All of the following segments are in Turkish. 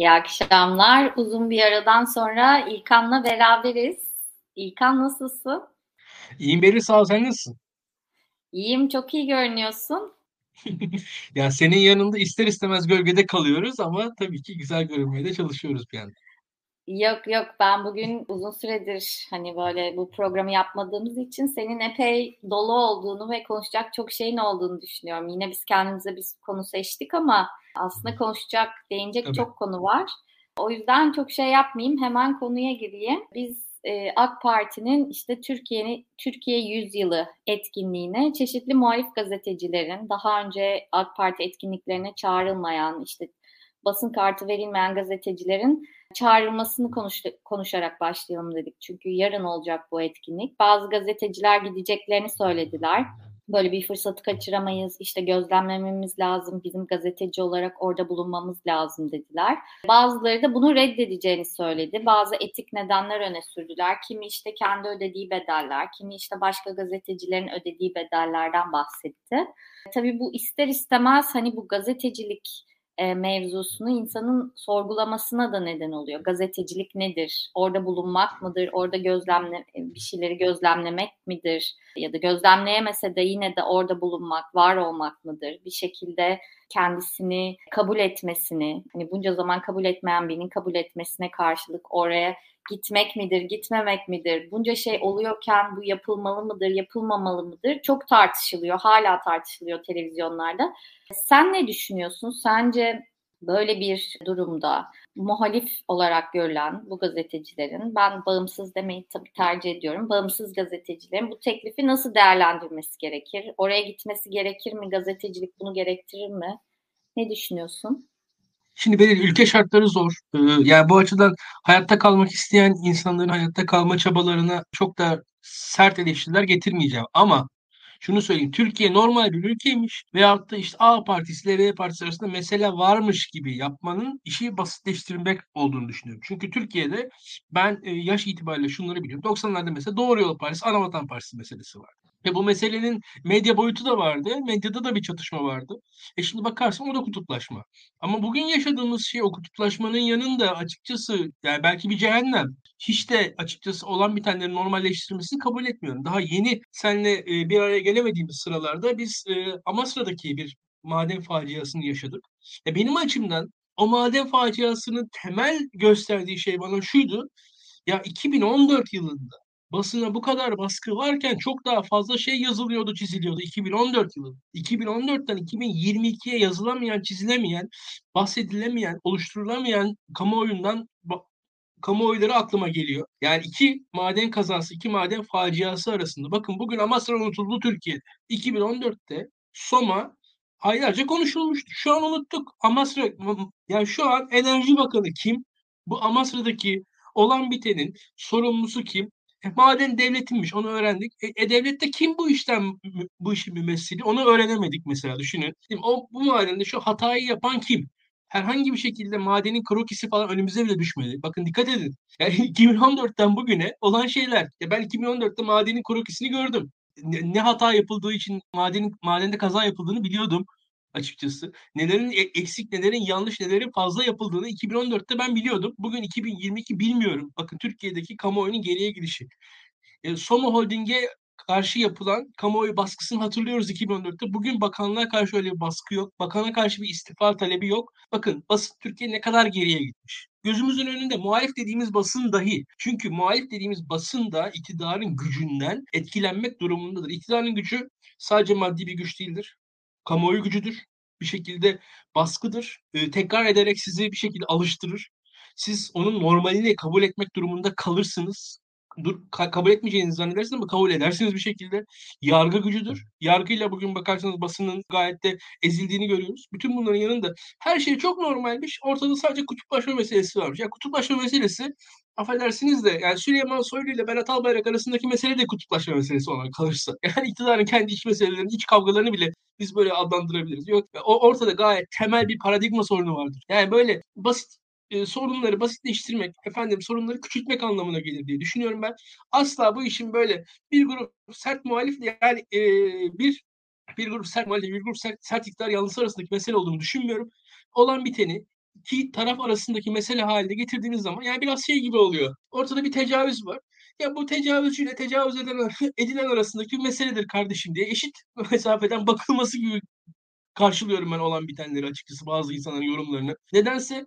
İyi akşamlar. Uzun bir aradan sonra İlkan'la beraberiz. İlkan nasılsın? İyiyim Beril sağ ol sen nasılsın? İyiyim çok iyi görünüyorsun. ya senin yanında ister istemez gölgede kalıyoruz ama tabii ki güzel görünmeye de çalışıyoruz bir yandan. Yok yok ben bugün uzun süredir hani böyle bu programı yapmadığımız için senin epey dolu olduğunu ve konuşacak çok şeyin olduğunu düşünüyorum. Yine biz kendimize bir konu seçtik ama aslında konuşacak, değinecek Tabii. çok konu var. O yüzden çok şey yapmayayım hemen konuya gireyim. Biz e, AK Parti'nin işte Türkiye'nin Türkiye 100 yılı etkinliğine çeşitli muhalif gazetecilerin daha önce AK Parti etkinliklerine çağrılmayan işte basın kartı verilmeyen gazetecilerin çağrılmasını konuş, konuşarak başlayalım dedik. Çünkü yarın olacak bu etkinlik. Bazı gazeteciler gideceklerini söylediler. Böyle bir fırsatı kaçıramayız. İşte gözlemlememiz lazım. Bizim gazeteci olarak orada bulunmamız lazım dediler. Bazıları da bunu reddedeceğini söyledi. Bazı etik nedenler öne sürdüler. Kimi işte kendi ödediği bedeller, kimi işte başka gazetecilerin ödediği bedellerden bahsetti. Tabii bu ister istemez hani bu gazetecilik e, mevzusunu insanın sorgulamasına da neden oluyor. Gazetecilik nedir? Orada bulunmak mıdır? Orada gözlemle e, bir şeyleri gözlemlemek midir? Ya da gözlemleyemese de yine de orada bulunmak, var olmak mıdır? Bir şekilde kendisini kabul etmesini, hani bunca zaman kabul etmeyen birinin kabul etmesine karşılık oraya gitmek midir, gitmemek midir? Bunca şey oluyorken bu yapılmalı mıdır, yapılmamalı mıdır? Çok tartışılıyor, hala tartışılıyor televizyonlarda. Sen ne düşünüyorsun? Sence böyle bir durumda muhalif olarak görülen bu gazetecilerin, ben bağımsız demeyi tabii tercih ediyorum, bağımsız gazetecilerin bu teklifi nasıl değerlendirmesi gerekir? Oraya gitmesi gerekir mi? Gazetecilik bunu gerektirir mi? Ne düşünüyorsun? Şimdi benim ülke şartları zor. Ee, yani bu açıdan hayatta kalmak isteyen insanların hayatta kalma çabalarına çok da sert eleştiriler getirmeyeceğim. Ama şunu söyleyeyim. Türkiye normal bir ülkeymiş veyahut da işte A partisi ile B partisi arasında mesele varmış gibi yapmanın işi basitleştirmek olduğunu düşünüyorum. Çünkü Türkiye'de ben e, yaş itibariyle şunları biliyorum. 90'larda mesela Doğru Yol Partisi, Anavatan Partisi meselesi var. Ve bu meselenin medya boyutu da vardı. Medyada da bir çatışma vardı. E şimdi bakarsın o da kutuplaşma. Ama bugün yaşadığımız şey o kutuplaşmanın yanında açıkçası yani belki bir cehennem. Hiç de açıkçası olan bitenlerin normalleştirilmesini kabul etmiyorum. Daha yeni seninle e, bir araya gelemediğimiz sıralarda biz e, Amasra'daki bir maden faciasını yaşadık. E benim açımdan o maden faciasının temel gösterdiği şey bana şuydu. Ya 2014 yılında basına bu kadar baskı varken çok daha fazla şey yazılıyordu, çiziliyordu 2014 yılı. 2014'ten 2022'ye yazılamayan, çizilemeyen, bahsedilemeyen, oluşturulamayan kamuoyundan kamuoyları aklıma geliyor. Yani iki maden kazası, iki maden faciası arasında. Bakın bugün Amasra unutuldu Türkiye'de. 2014'te Soma aylarca konuşulmuştu. Şu an unuttuk. Amasra, yani şu an Enerji Bakanı kim? Bu Amasra'daki olan bitenin sorumlusu kim? E, maden devletinmiş onu öğrendik. E, e devlette kim bu işten bu işin mümessili onu öğrenemedik mesela düşünün. Şimdi o bu madende şu hatayı yapan kim? Herhangi bir şekilde madenin krokisi falan önümüze bile düşmedi. Bakın dikkat edin. Yani 2014'ten bugüne olan şeyler. Ya ben 2014'te madenin krokisini gördüm. Ne, ne hata yapıldığı için madenin madende kaza yapıldığını biliyordum açıkçası. Nelerin e, eksik, nelerin yanlış, nelerin fazla yapıldığını 2014'te ben biliyordum. Bugün 2022 bilmiyorum. Bakın Türkiye'deki kamuoyunun geriye gidişi. E, Soma Holding'e karşı yapılan kamuoyu baskısını hatırlıyoruz 2014'te. Bugün bakanlığa karşı öyle bir baskı yok. Bakana karşı bir istifa talebi yok. Bakın basın Türkiye ne kadar geriye gitmiş. Gözümüzün önünde muhalif dediğimiz basın dahi. Çünkü muhalif dediğimiz basın da iktidarın gücünden etkilenmek durumundadır. İktidarın gücü sadece maddi bir güç değildir kamuoyu gücüdür. Bir şekilde baskıdır. E, tekrar ederek sizi bir şekilde alıştırır. Siz onun normalini kabul etmek durumunda kalırsınız. Dur, ka- kabul etmeyeceğinizi zannedersiniz ama kabul edersiniz bir şekilde. Yargı gücüdür. Yargıyla bugün bakarsanız basının gayet de ezildiğini görüyoruz. Bütün bunların yanında her şey çok normalmiş. Ortada sadece kutuplaşma meselesi varmış. Ya yani kutuplaşma meselesi affedersiniz de yani Süleyman Soylu ile Berat Albayrak arasındaki mesele de kutuplaşma meselesi olarak kalırsa. Yani iktidarın kendi iç meselelerini, iç kavgalarını bile biz böyle adlandırabiliriz. Yok ortada gayet temel bir paradigma sorunu vardır. Yani böyle basit e, sorunları basitleştirmek, efendim sorunları küçültmek anlamına gelir diye düşünüyorum ben. Asla bu işin böyle bir grup sert muhalifle yani e, bir bir grup sert muhalif, bir grup sert, sert iktidar yanlısı arasındaki mesele olduğunu düşünmüyorum. Olan biteni iki taraf arasındaki mesele halinde getirdiğiniz zaman yani biraz şey gibi oluyor. Ortada bir tecavüz var. Ya bu tecavüzcüyle tecavüz edilen, edilen arasındaki meseledir kardeşim diye eşit mesafeden bakılması gibi karşılıyorum ben olan bitenleri açıkçası bazı insanların yorumlarını. Nedense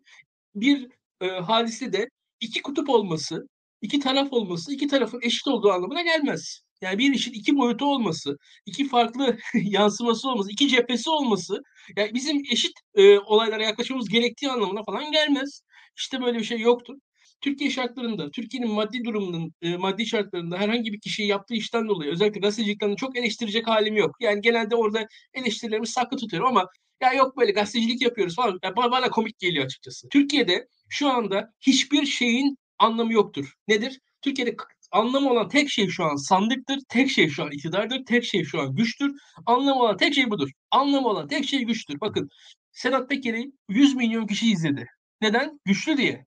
bir e, hadise de iki kutup olması, iki taraf olması, iki tarafın eşit olduğu anlamına gelmez. Yani bir işin iki boyutu olması, iki farklı yansıması olması, iki cephesi olması, yani bizim eşit e, olaylara yaklaşmamız gerektiği anlamına falan gelmez. İşte böyle bir şey yoktur. Türkiye şartlarında, Türkiye'nin maddi durumunun, e, maddi şartlarında herhangi bir kişiyi yaptığı işten dolayı özellikle gazetecilikten çok eleştirecek halim yok. Yani genelde orada eleştirilerimi saklı tutuyorum ama ya yok böyle gazetecilik yapıyoruz falan. Ya bana, bana komik geliyor açıkçası. Türkiye'de şu anda hiçbir şeyin anlamı yoktur. Nedir? Türkiye'de anlamı olan tek şey şu an sandıktır. Tek şey şu an iktidardır. Tek şey şu an güçtür. Anlamı olan tek şey budur. Anlamı olan tek şey güçtür. Bakın Sedat Peker'i 100 milyon kişi izledi. Neden? Güçlü diye.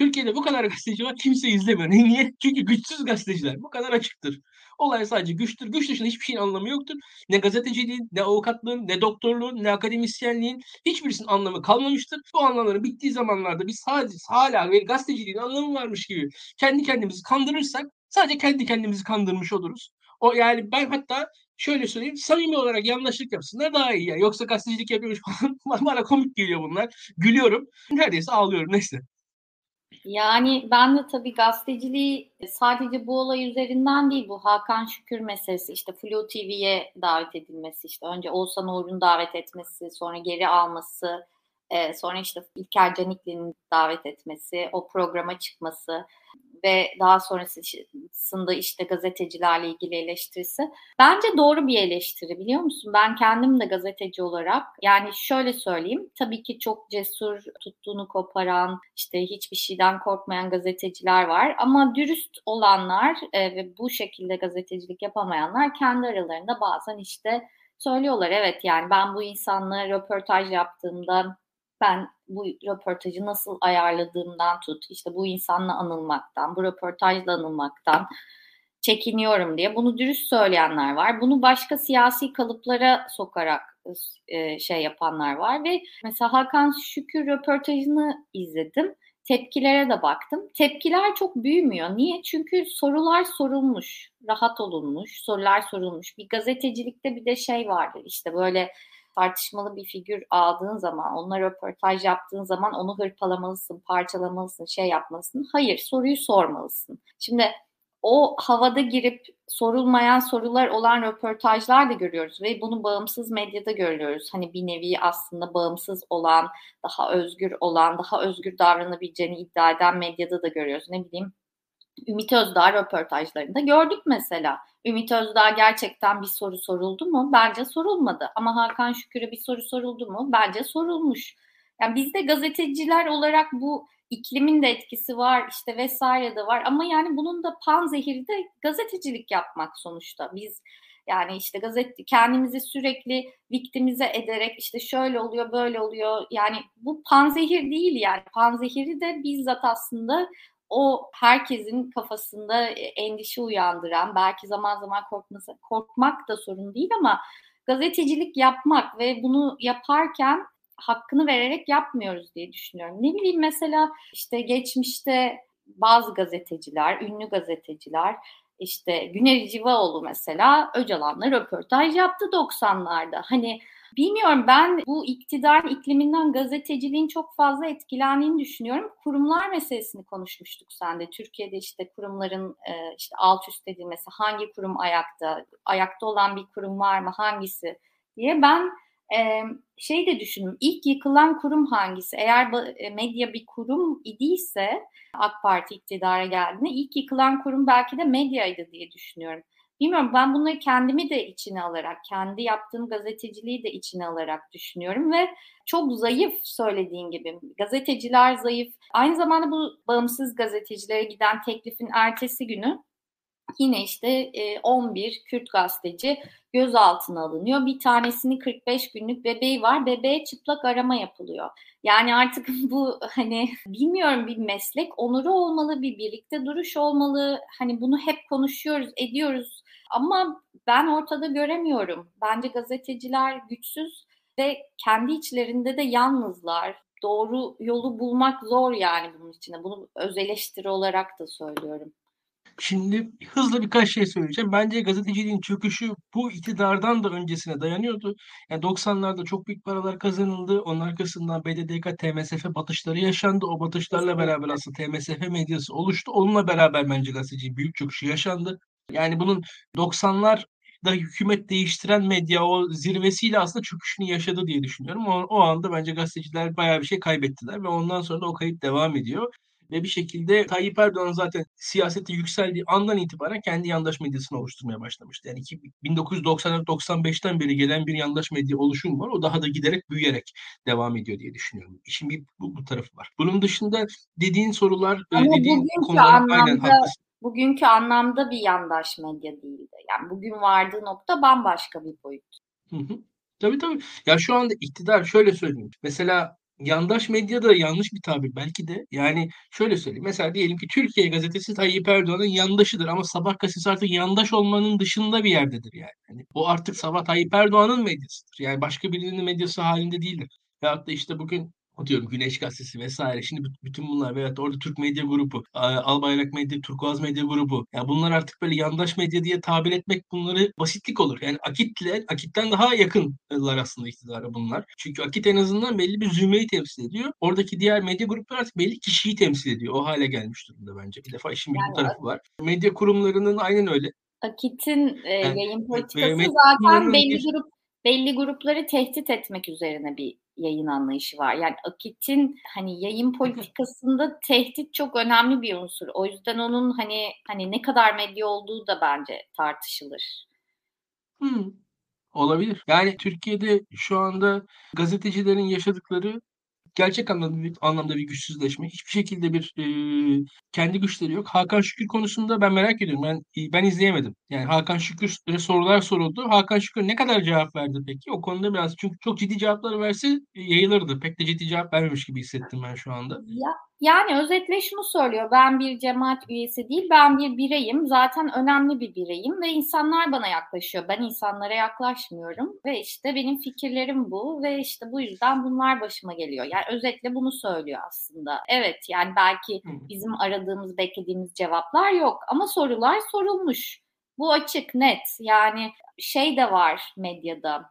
Türkiye'de bu kadar gazeteci var kimse izlemiyor. Niye? Çünkü güçsüz gazeteciler. Bu kadar açıktır. Olay sadece güçtür. Güç dışında hiçbir şeyin anlamı yoktur. Ne gazeteciliğin, ne avukatlığın, ne doktorluğun, ne akademisyenliğin hiçbirisinin anlamı kalmamıştır. Bu anlamların bittiği zamanlarda biz sadece hala ve gazeteciliğin anlamı varmış gibi kendi kendimizi kandırırsak sadece kendi kendimizi kandırmış oluruz. O yani ben hatta şöyle söyleyeyim samimi olarak yanlışlık yapsınlar daha iyi. Yani. Yoksa gazetecilik yapıyormuş falan bana komik geliyor bunlar. Gülüyorum. Neredeyse ağlıyorum neyse. Yani ben de tabii gazeteciliği sadece bu olay üzerinden değil bu Hakan Şükür meselesi işte Flu TV'ye davet edilmesi işte önce Oğuzhan Uğur'un davet etmesi sonra geri alması sonra işte İlker Canikli'nin davet etmesi o programa çıkması ve daha sonrasında işte gazetecilerle ilgili eleştirisi. Bence doğru bir eleştiri biliyor musun? Ben kendim de gazeteci olarak yani şöyle söyleyeyim. Tabii ki çok cesur, tuttuğunu koparan, işte hiçbir şeyden korkmayan gazeteciler var. Ama dürüst olanlar e, ve bu şekilde gazetecilik yapamayanlar kendi aralarında bazen işte söylüyorlar. Evet yani ben bu insanla röportaj yaptığımda ben bu röportajı nasıl ayarladığımdan tut, işte bu insanla anılmaktan, bu röportajla anılmaktan çekiniyorum diye bunu dürüst söyleyenler var. Bunu başka siyasi kalıplara sokarak e, şey yapanlar var ve mesela Hakan Şükür röportajını izledim. Tepkilere de baktım. Tepkiler çok büyümüyor. Niye? Çünkü sorular sorulmuş, rahat olunmuş, sorular sorulmuş. Bir gazetecilikte bir de şey vardır işte böyle tartışmalı bir figür aldığın zaman, onunla röportaj yaptığın zaman onu hırpalamalısın, parçalamalısın, şey yapmalısın. Hayır, soruyu sormalısın. Şimdi o havada girip sorulmayan sorular olan röportajlar da görüyoruz ve bunu bağımsız medyada görüyoruz. Hani bir nevi aslında bağımsız olan, daha özgür olan, daha özgür davranabileceğini iddia eden medyada da görüyoruz. Ne bileyim Ümit Özdağ röportajlarında gördük mesela. Ümit Özdağ gerçekten bir soru soruldu mu? Bence sorulmadı. Ama Hakan Şükür'e bir soru soruldu mu? Bence sorulmuş. Yani bizde gazeteciler olarak bu iklimin de etkisi var işte vesaire de var ama yani bunun da pan zehiri de gazetecilik yapmak sonuçta. Biz yani işte gazete kendimizi sürekli viktimize ederek işte şöyle oluyor böyle oluyor yani bu panzehir değil yani panzehiri de bizzat aslında o herkesin kafasında e, endişe uyandıran, belki zaman zaman korkması, korkmak da sorun değil ama gazetecilik yapmak ve bunu yaparken hakkını vererek yapmıyoruz diye düşünüyorum. Ne bileyim mesela işte geçmişte bazı gazeteciler, ünlü gazeteciler işte Güner Civaoğlu mesela Öcalan'la röportaj yaptı 90'larda. Hani Bilmiyorum ben bu iktidar ikliminden gazeteciliğin çok fazla etkilendiğini düşünüyorum. Kurumlar meselesini konuşmuştuk sen de. Türkiye'de işte kurumların e, işte alt üst edilmesi, hangi kurum ayakta, ayakta olan bir kurum var mı, hangisi diye. Ben e, şey de düşündüm. İlk yıkılan kurum hangisi? Eğer e, medya bir kurum idiyse AK Parti iktidara geldiğinde ilk yıkılan kurum belki de medyaydı diye düşünüyorum. Bilmiyorum ben bunları kendimi de içine alarak, kendi yaptığım gazeteciliği de içine alarak düşünüyorum ve çok zayıf söylediğin gibi. Gazeteciler zayıf. Aynı zamanda bu bağımsız gazetecilere giden teklifin ertesi günü yine işte 11 Kürt gazeteci gözaltına alınıyor. Bir tanesinin 45 günlük bebeği var. Bebeğe çıplak arama yapılıyor. Yani artık bu hani bilmiyorum bir meslek onuru olmalı, bir birlikte duruş olmalı. Hani bunu hep konuşuyoruz, ediyoruz ama ben ortada göremiyorum. Bence gazeteciler güçsüz ve kendi içlerinde de yalnızlar. doğru yolu bulmak zor yani bunun içinde. Bunu öz eleştiri olarak da söylüyorum. Şimdi hızlı birkaç şey söyleyeceğim. Bence gazeteciliğin çöküşü bu iktidardan da öncesine dayanıyordu. Yani 90'larda çok büyük paralar kazanıldı. Onun arkasından BDDK, TMSF batışları yaşandı. O batışlarla beraber aslında TMSF medyası oluştu. Onunla beraber bence gazeteciliğin büyük çöküşü yaşandı. Yani bunun 90'lar da hükümet değiştiren medya o zirvesiyle aslında çöküşünü yaşadı diye düşünüyorum. O, o anda bence gazeteciler bayağı bir şey kaybettiler ve ondan sonra da o kayıp devam ediyor. Ve bir şekilde Tayyip Erdoğan zaten siyasete yükseldiği andan itibaren kendi yandaş medyasını oluşturmaya başlamıştı. Yani 1994-95'ten beri gelen bir yandaş medya oluşum var. O daha da giderek büyüyerek devam ediyor diye düşünüyorum. İşin bir bu, bu tarafı var. Bunun dışında dediğin sorular, e, Ama dediğin konular anlamda, aynen haklısın. Bugünkü anlamda bir yandaş medya değildi. Yani bugün vardığı nokta bambaşka bir boyut. Hı hı. Tabii tabii. Ya şu anda iktidar şöyle söyleyeyim. Mesela yandaş medya da yanlış bir tabir belki de. Yani şöyle söyleyeyim. Mesela diyelim ki Türkiye gazetesi Tayyip Erdoğan'ın yandaşıdır ama Sabah gazetesi artık yandaş olmanın dışında bir yerdedir yani. yani o artık Sabah Tayyip Erdoğan'ın medyasıdır. Yani başka birinin medyası halinde değildir. Veyahut da işte bugün atıyorum Güneş Gazetesi vesaire. Şimdi bütün bunlar veyahut orada Türk Medya Grubu, Albayrak Medya, Turkuaz Medya Grubu. Ya bunlar artık böyle yandaş medya diye tabir etmek bunları basitlik olur. Yani Akit'le, Akit'ten daha yakınlar aslında iktidara bunlar. Çünkü Akit en azından belli bir zümreyi temsil ediyor. Oradaki diğer medya grupları artık belli kişiyi temsil ediyor. O hale gelmiş durumda bence. Bir defa işin bir yani, bu tarafı var. Medya kurumlarının aynen öyle. Akit'in e, yani, yayın politikası zaten belli grup belli grupları tehdit etmek üzerine bir yayın anlayışı var. Yani Akit'in hani yayın politikasında tehdit çok önemli bir unsur. O yüzden onun hani hani ne kadar medya olduğu da bence tartışılır. Hmm. Olabilir. Yani Türkiye'de şu anda gazetecilerin yaşadıkları gerçek anlamda bir, anlamda bir güçsüzleşme. Hiçbir şekilde bir e, kendi güçleri yok. Hakan Şükür konusunda ben merak ediyorum. Ben ben izleyemedim. Yani Hakan Şükür'e sorular soruldu. Hakan Şükür ne kadar cevap verdi peki? O konuda biraz çünkü çok ciddi cevaplar verse yayılırdı. Pek de ciddi cevap vermemiş gibi hissettim ben şu anda. Ya yani özetle şunu söylüyor. Ben bir cemaat üyesi değil, ben bir bireyim. Zaten önemli bir bireyim ve insanlar bana yaklaşıyor. Ben insanlara yaklaşmıyorum ve işte benim fikirlerim bu ve işte bu yüzden bunlar başıma geliyor. Yani özetle bunu söylüyor aslında. Evet yani belki bizim aradığımız, beklediğimiz cevaplar yok ama sorular sorulmuş. Bu açık, net. Yani şey de var medyada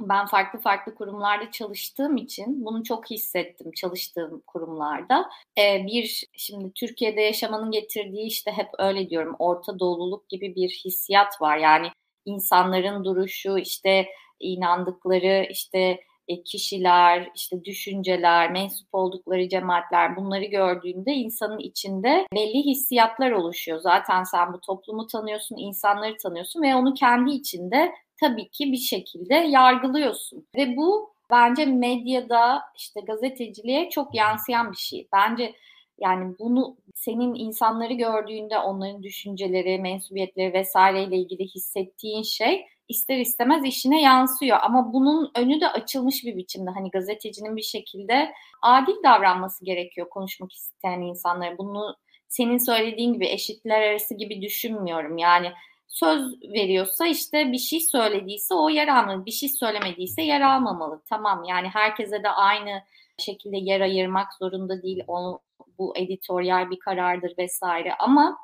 ben farklı farklı kurumlarda çalıştığım için bunu çok hissettim çalıştığım kurumlarda. Ee, bir şimdi Türkiye'de yaşamanın getirdiği işte hep öyle diyorum Orta Doğululuk gibi bir hissiyat var. Yani insanların duruşu işte inandıkları işte e, kişiler, işte düşünceler, mensup oldukları cemaatler bunları gördüğünde insanın içinde belli hissiyatlar oluşuyor. Zaten sen bu toplumu tanıyorsun, insanları tanıyorsun ve onu kendi içinde tabii ki bir şekilde yargılıyorsun. Ve bu bence medyada işte gazeteciliğe çok yansıyan bir şey. Bence yani bunu senin insanları gördüğünde onların düşünceleri, mensubiyetleri vesaireyle ilgili hissettiğin şey ister istemez işine yansıyor. Ama bunun önü de açılmış bir biçimde. Hani gazetecinin bir şekilde adil davranması gerekiyor konuşmak isteyen insanlara. Bunu senin söylediğin gibi eşitler arası gibi düşünmüyorum. Yani söz veriyorsa işte bir şey söylediyse o yer almalı. Bir şey söylemediyse yer almamalı. Tamam yani herkese de aynı şekilde yer ayırmak zorunda değil. O, bu editoryal bir karardır vesaire ama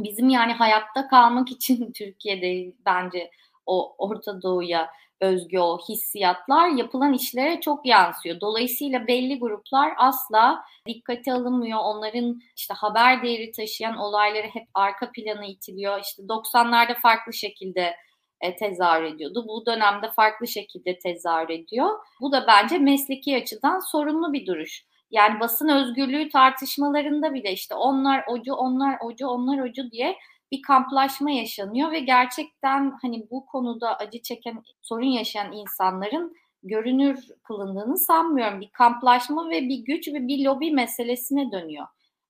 bizim yani hayatta kalmak için Türkiye'de bence o Orta Doğu'ya özgü o hissiyatlar yapılan işlere çok yansıyor. Dolayısıyla belli gruplar asla dikkate alınmıyor. Onların işte haber değeri taşıyan olayları hep arka plana itiliyor. İşte 90'larda farklı şekilde e, tezahür ediyordu. Bu dönemde farklı şekilde tezahür ediyor. Bu da bence mesleki açıdan sorunlu bir duruş. Yani basın özgürlüğü tartışmalarında bile işte onlar ocu, onlar ocu, onlar ocu diye bir kamplaşma yaşanıyor ve gerçekten hani bu konuda acı çeken, sorun yaşayan insanların görünür kılındığını sanmıyorum. Bir kamplaşma ve bir güç ve bir lobi meselesine dönüyor.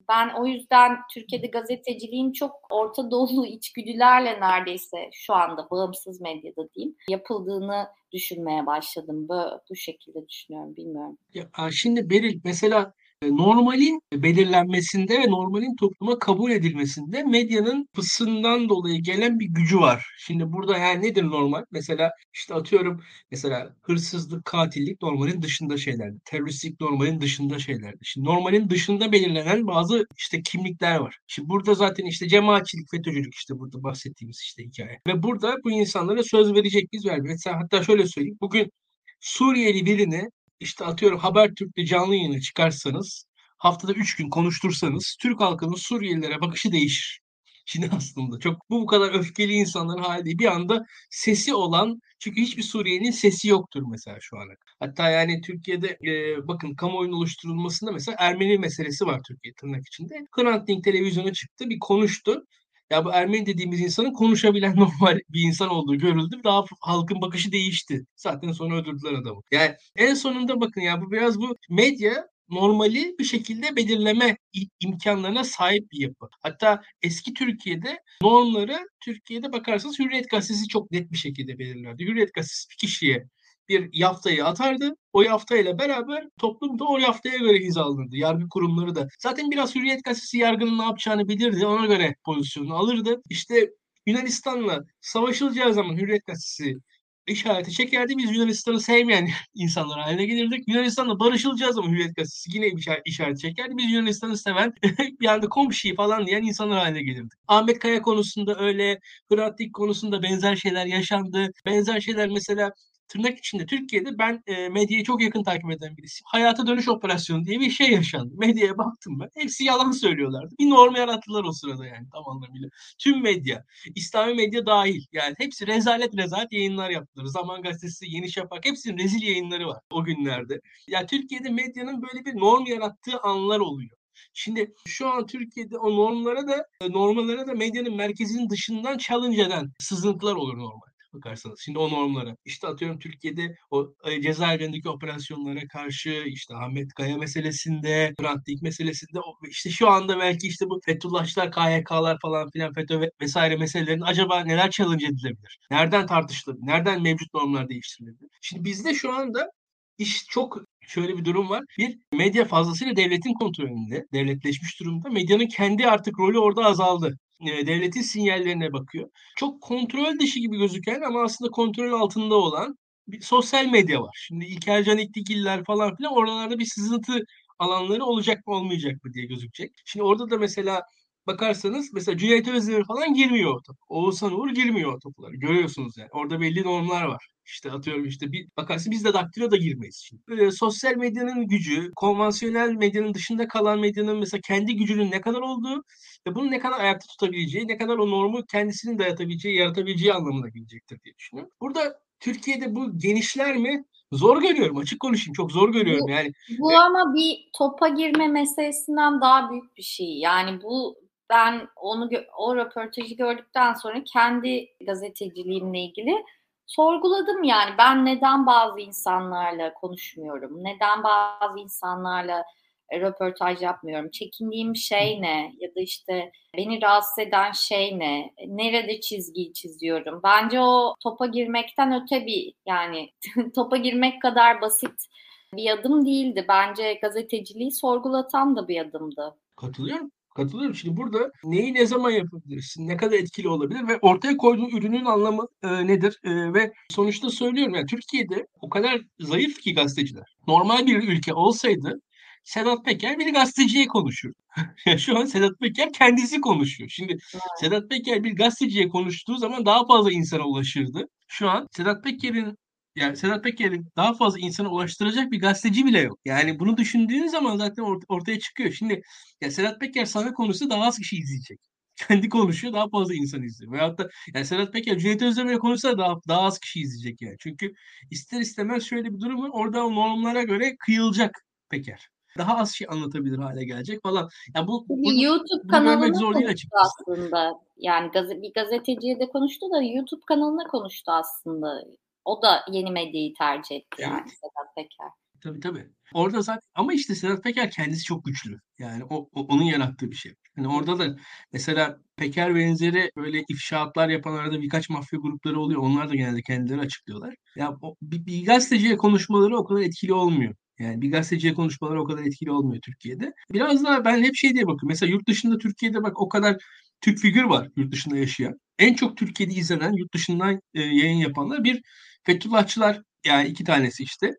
Ben o yüzden Türkiye'de gazeteciliğin çok Orta Doğulu içgüdülerle neredeyse şu anda bağımsız medyada diyeyim yapıldığını düşünmeye başladım. Böyle, bu şekilde düşünüyorum bilmiyorum. Ya, şimdi Beril mesela normalin belirlenmesinde ve normalin topluma kabul edilmesinde medyanın pısından dolayı gelen bir gücü var. Şimdi burada yani nedir normal? Mesela işte atıyorum mesela hırsızlık, katillik normalin dışında şeylerdi. Teröristlik normalin dışında şeylerdi. Şimdi normalin dışında belirlenen bazı işte kimlikler var. Şimdi burada zaten işte cemaatçilik, FETÖ'cülük işte burada bahsettiğimiz işte hikaye. Ve burada bu insanlara söz verecek biz. Mesela hatta şöyle söyleyeyim. Bugün Suriyeli birini işte atıyorum Habertürk'te canlı yayına çıkarsanız haftada 3 gün konuştursanız Türk halkının Suriyelilere bakışı değişir. Şimdi aslında çok bu bu kadar öfkeli insanların hali. Bir anda sesi olan çünkü hiçbir Suriyelinin sesi yoktur mesela şu ana. Hatta yani Türkiye'de e, bakın kamuoyunun oluşturulmasında mesela Ermeni meselesi var Türkiye tırnak içinde. Hrant Dink televizyona çıktı bir konuştu. Ya bu Ermeni dediğimiz insanın konuşabilen normal bir insan olduğu görüldü. Daha halkın bakışı değişti. Zaten sonra öldürdüler adamı. Yani en sonunda bakın ya bu biraz bu medya normali bir şekilde belirleme imkanlarına sahip bir yapı. Hatta eski Türkiye'de normları Türkiye'de bakarsanız Hürriyet Gazetesi çok net bir şekilde belirlerdi. Hürriyet Gazetesi bir kişiye bir yaftayı atardı. O yaftayla beraber toplum da o yaftaya göre hizalanırdı. Yargı kurumları da. Zaten biraz Hürriyet Gazetesi yargının ne yapacağını bilirdi. Ona göre pozisyonunu alırdı. İşte Yunanistan'la savaşılacağı zaman Hürriyet Gazetesi işareti çekerdi. Biz Yunanistan'ı sevmeyen insanlar haline gelirdik. Yunanistan'la barışılacağız ama Hürriyet Gazetesi yine bir işaret çekerdi. Biz Yunanistan'ı seven bir anda komşuyu falan diyen insanlar haline gelirdik. Ahmet Kaya konusunda öyle, Hrant konusunda benzer şeyler yaşandı. Benzer şeyler mesela tırnak içinde Türkiye'de ben e, medyayı çok yakın takip eden birisiyim. Hayata dönüş operasyonu diye bir şey yaşandı. Medyaya baktım ben. Hepsi yalan söylüyorlardı. Bir norm yarattılar o sırada yani tam anlamıyla. Tüm medya, İslami medya dahil. Yani hepsi rezalet rezalet yayınlar yaptılar. Zaman Gazetesi, Yeni Şafak hepsinin rezil yayınları var o günlerde. Ya yani Türkiye'de medyanın böyle bir norm yarattığı anlar oluyor. Şimdi şu an Türkiye'de o normlara da normallara da medyanın merkezinin dışından challenge eden sızıntılar olur normal bakarsanız. Şimdi o normlara. İşte atıyorum Türkiye'de o e, cezaevlerindeki operasyonlara karşı işte Ahmet Kaya meselesinde, Hrant Dink meselesinde işte şu anda belki işte bu Fethullahçılar, KYK'lar falan filan FETÖ vesaire meselelerin acaba neler challenge edilebilir? Nereden tartışılabilir? Nereden mevcut normlar değiştirilebilir? Şimdi bizde şu anda iş çok şöyle bir durum var. Bir medya fazlasıyla devletin kontrolünde, devletleşmiş durumda. Medyanın kendi artık rolü orada azaldı. Devletin sinyallerine bakıyor. Çok kontrol dışı gibi gözüken ama aslında kontrol altında olan bir sosyal medya var. Şimdi İlker Can İktikiller falan filan oralarda bir sızıntı alanları olacak mı olmayacak mı diye gözükecek. Şimdi orada da mesela bakarsanız mesela Cüneyt Özdemir falan girmiyor o top. Oğuzhan Uğur girmiyor o. Görüyorsunuz yani. Orada belli normlar var. İşte atıyorum işte bir bakarsın biz de daktilo da girmeyiz şimdi. Böyle sosyal medyanın gücü, konvansiyonel medyanın dışında kalan medyanın mesela kendi gücünün ne kadar olduğu ve bunu ne kadar ayakta tutabileceği, ne kadar o normu kendisinin dayatabileceği, yaratabileceği anlamına gelecektir diye düşünüyorum. Burada Türkiye'de bu genişler mi? Zor görüyorum. Açık konuşayım. Çok zor görüyorum bu, yani. Bu ama bir topa girme meselesinden daha büyük bir şey. Yani bu ben onu o röportajı gördükten sonra kendi gazeteciliğimle ilgili sorguladım yani ben neden bazı insanlarla konuşmuyorum, neden bazı insanlarla röportaj yapmıyorum, çekindiğim şey ne ya da işte beni rahatsız eden şey ne, nerede çizgiyi çiziyorum. Bence o topa girmekten öte bir yani topa girmek kadar basit bir adım değildi. Bence gazeteciliği sorgulatan da bir adımdı. Katılıyorum. Katılıyorum. Şimdi burada neyi ne zaman yapabilirsin, ne kadar etkili olabilir ve ortaya koyduğun ürünün anlamı e, nedir? E, ve sonuçta söylüyorum yani Türkiye'de o kadar zayıf ki gazeteciler. Normal bir ülke olsaydı Sedat Peker bir gazeteciye konuşur. Şu an Sedat Peker kendisi konuşuyor. Şimdi evet. Sedat Peker bir gazeteciye konuştuğu zaman daha fazla insana ulaşırdı. Şu an Sedat Peker'in yani Sedat Peker'in daha fazla insana ulaştıracak bir gazeteci bile yok. Yani bunu düşündüğün zaman zaten ort- ortaya çıkıyor. Şimdi ya Sedat Peker sana konusu daha az kişi izleyecek. Kendi konuşuyor daha fazla insan izliyor. Veyahut da yani Sedat Peker Cüneyt Özdemir'e konuşsa daha, daha az kişi izleyecek yani. Çünkü ister istemez şöyle bir durum var. Orada o normlara göre kıyılacak Peker. Daha az şey anlatabilir hale gelecek falan. Yani bu, bunu, YouTube kanalına açıkçası. aslında. Yani gazete, bir gazeteciye de konuştu da YouTube kanalına konuştu aslında. O da yeni medyayı tercih etti evet. yani Sedat Peker. Tabii tabii. Orada zaten ama işte Sedat Peker kendisi çok güçlü. Yani o, o onun yarattığı bir şey. Yani orada da mesela Peker benzeri böyle ifşaatlar yapan arada birkaç mafya grupları oluyor. Onlar da genelde kendileri açıklıyorlar. Ya o, bir, bir gazeteciye konuşmaları o kadar etkili olmuyor. Yani bir gazeteciye konuşmalar o kadar etkili olmuyor Türkiye'de. Biraz daha ben hep şey diye bakıyorum. Mesela yurt dışında Türkiye'de bak o kadar Türk figür var yurt dışında yaşayan. En çok Türkiye'de izlenen yurt dışından e, yayın yapanlar bir Fethullahçılar yani iki tanesi işte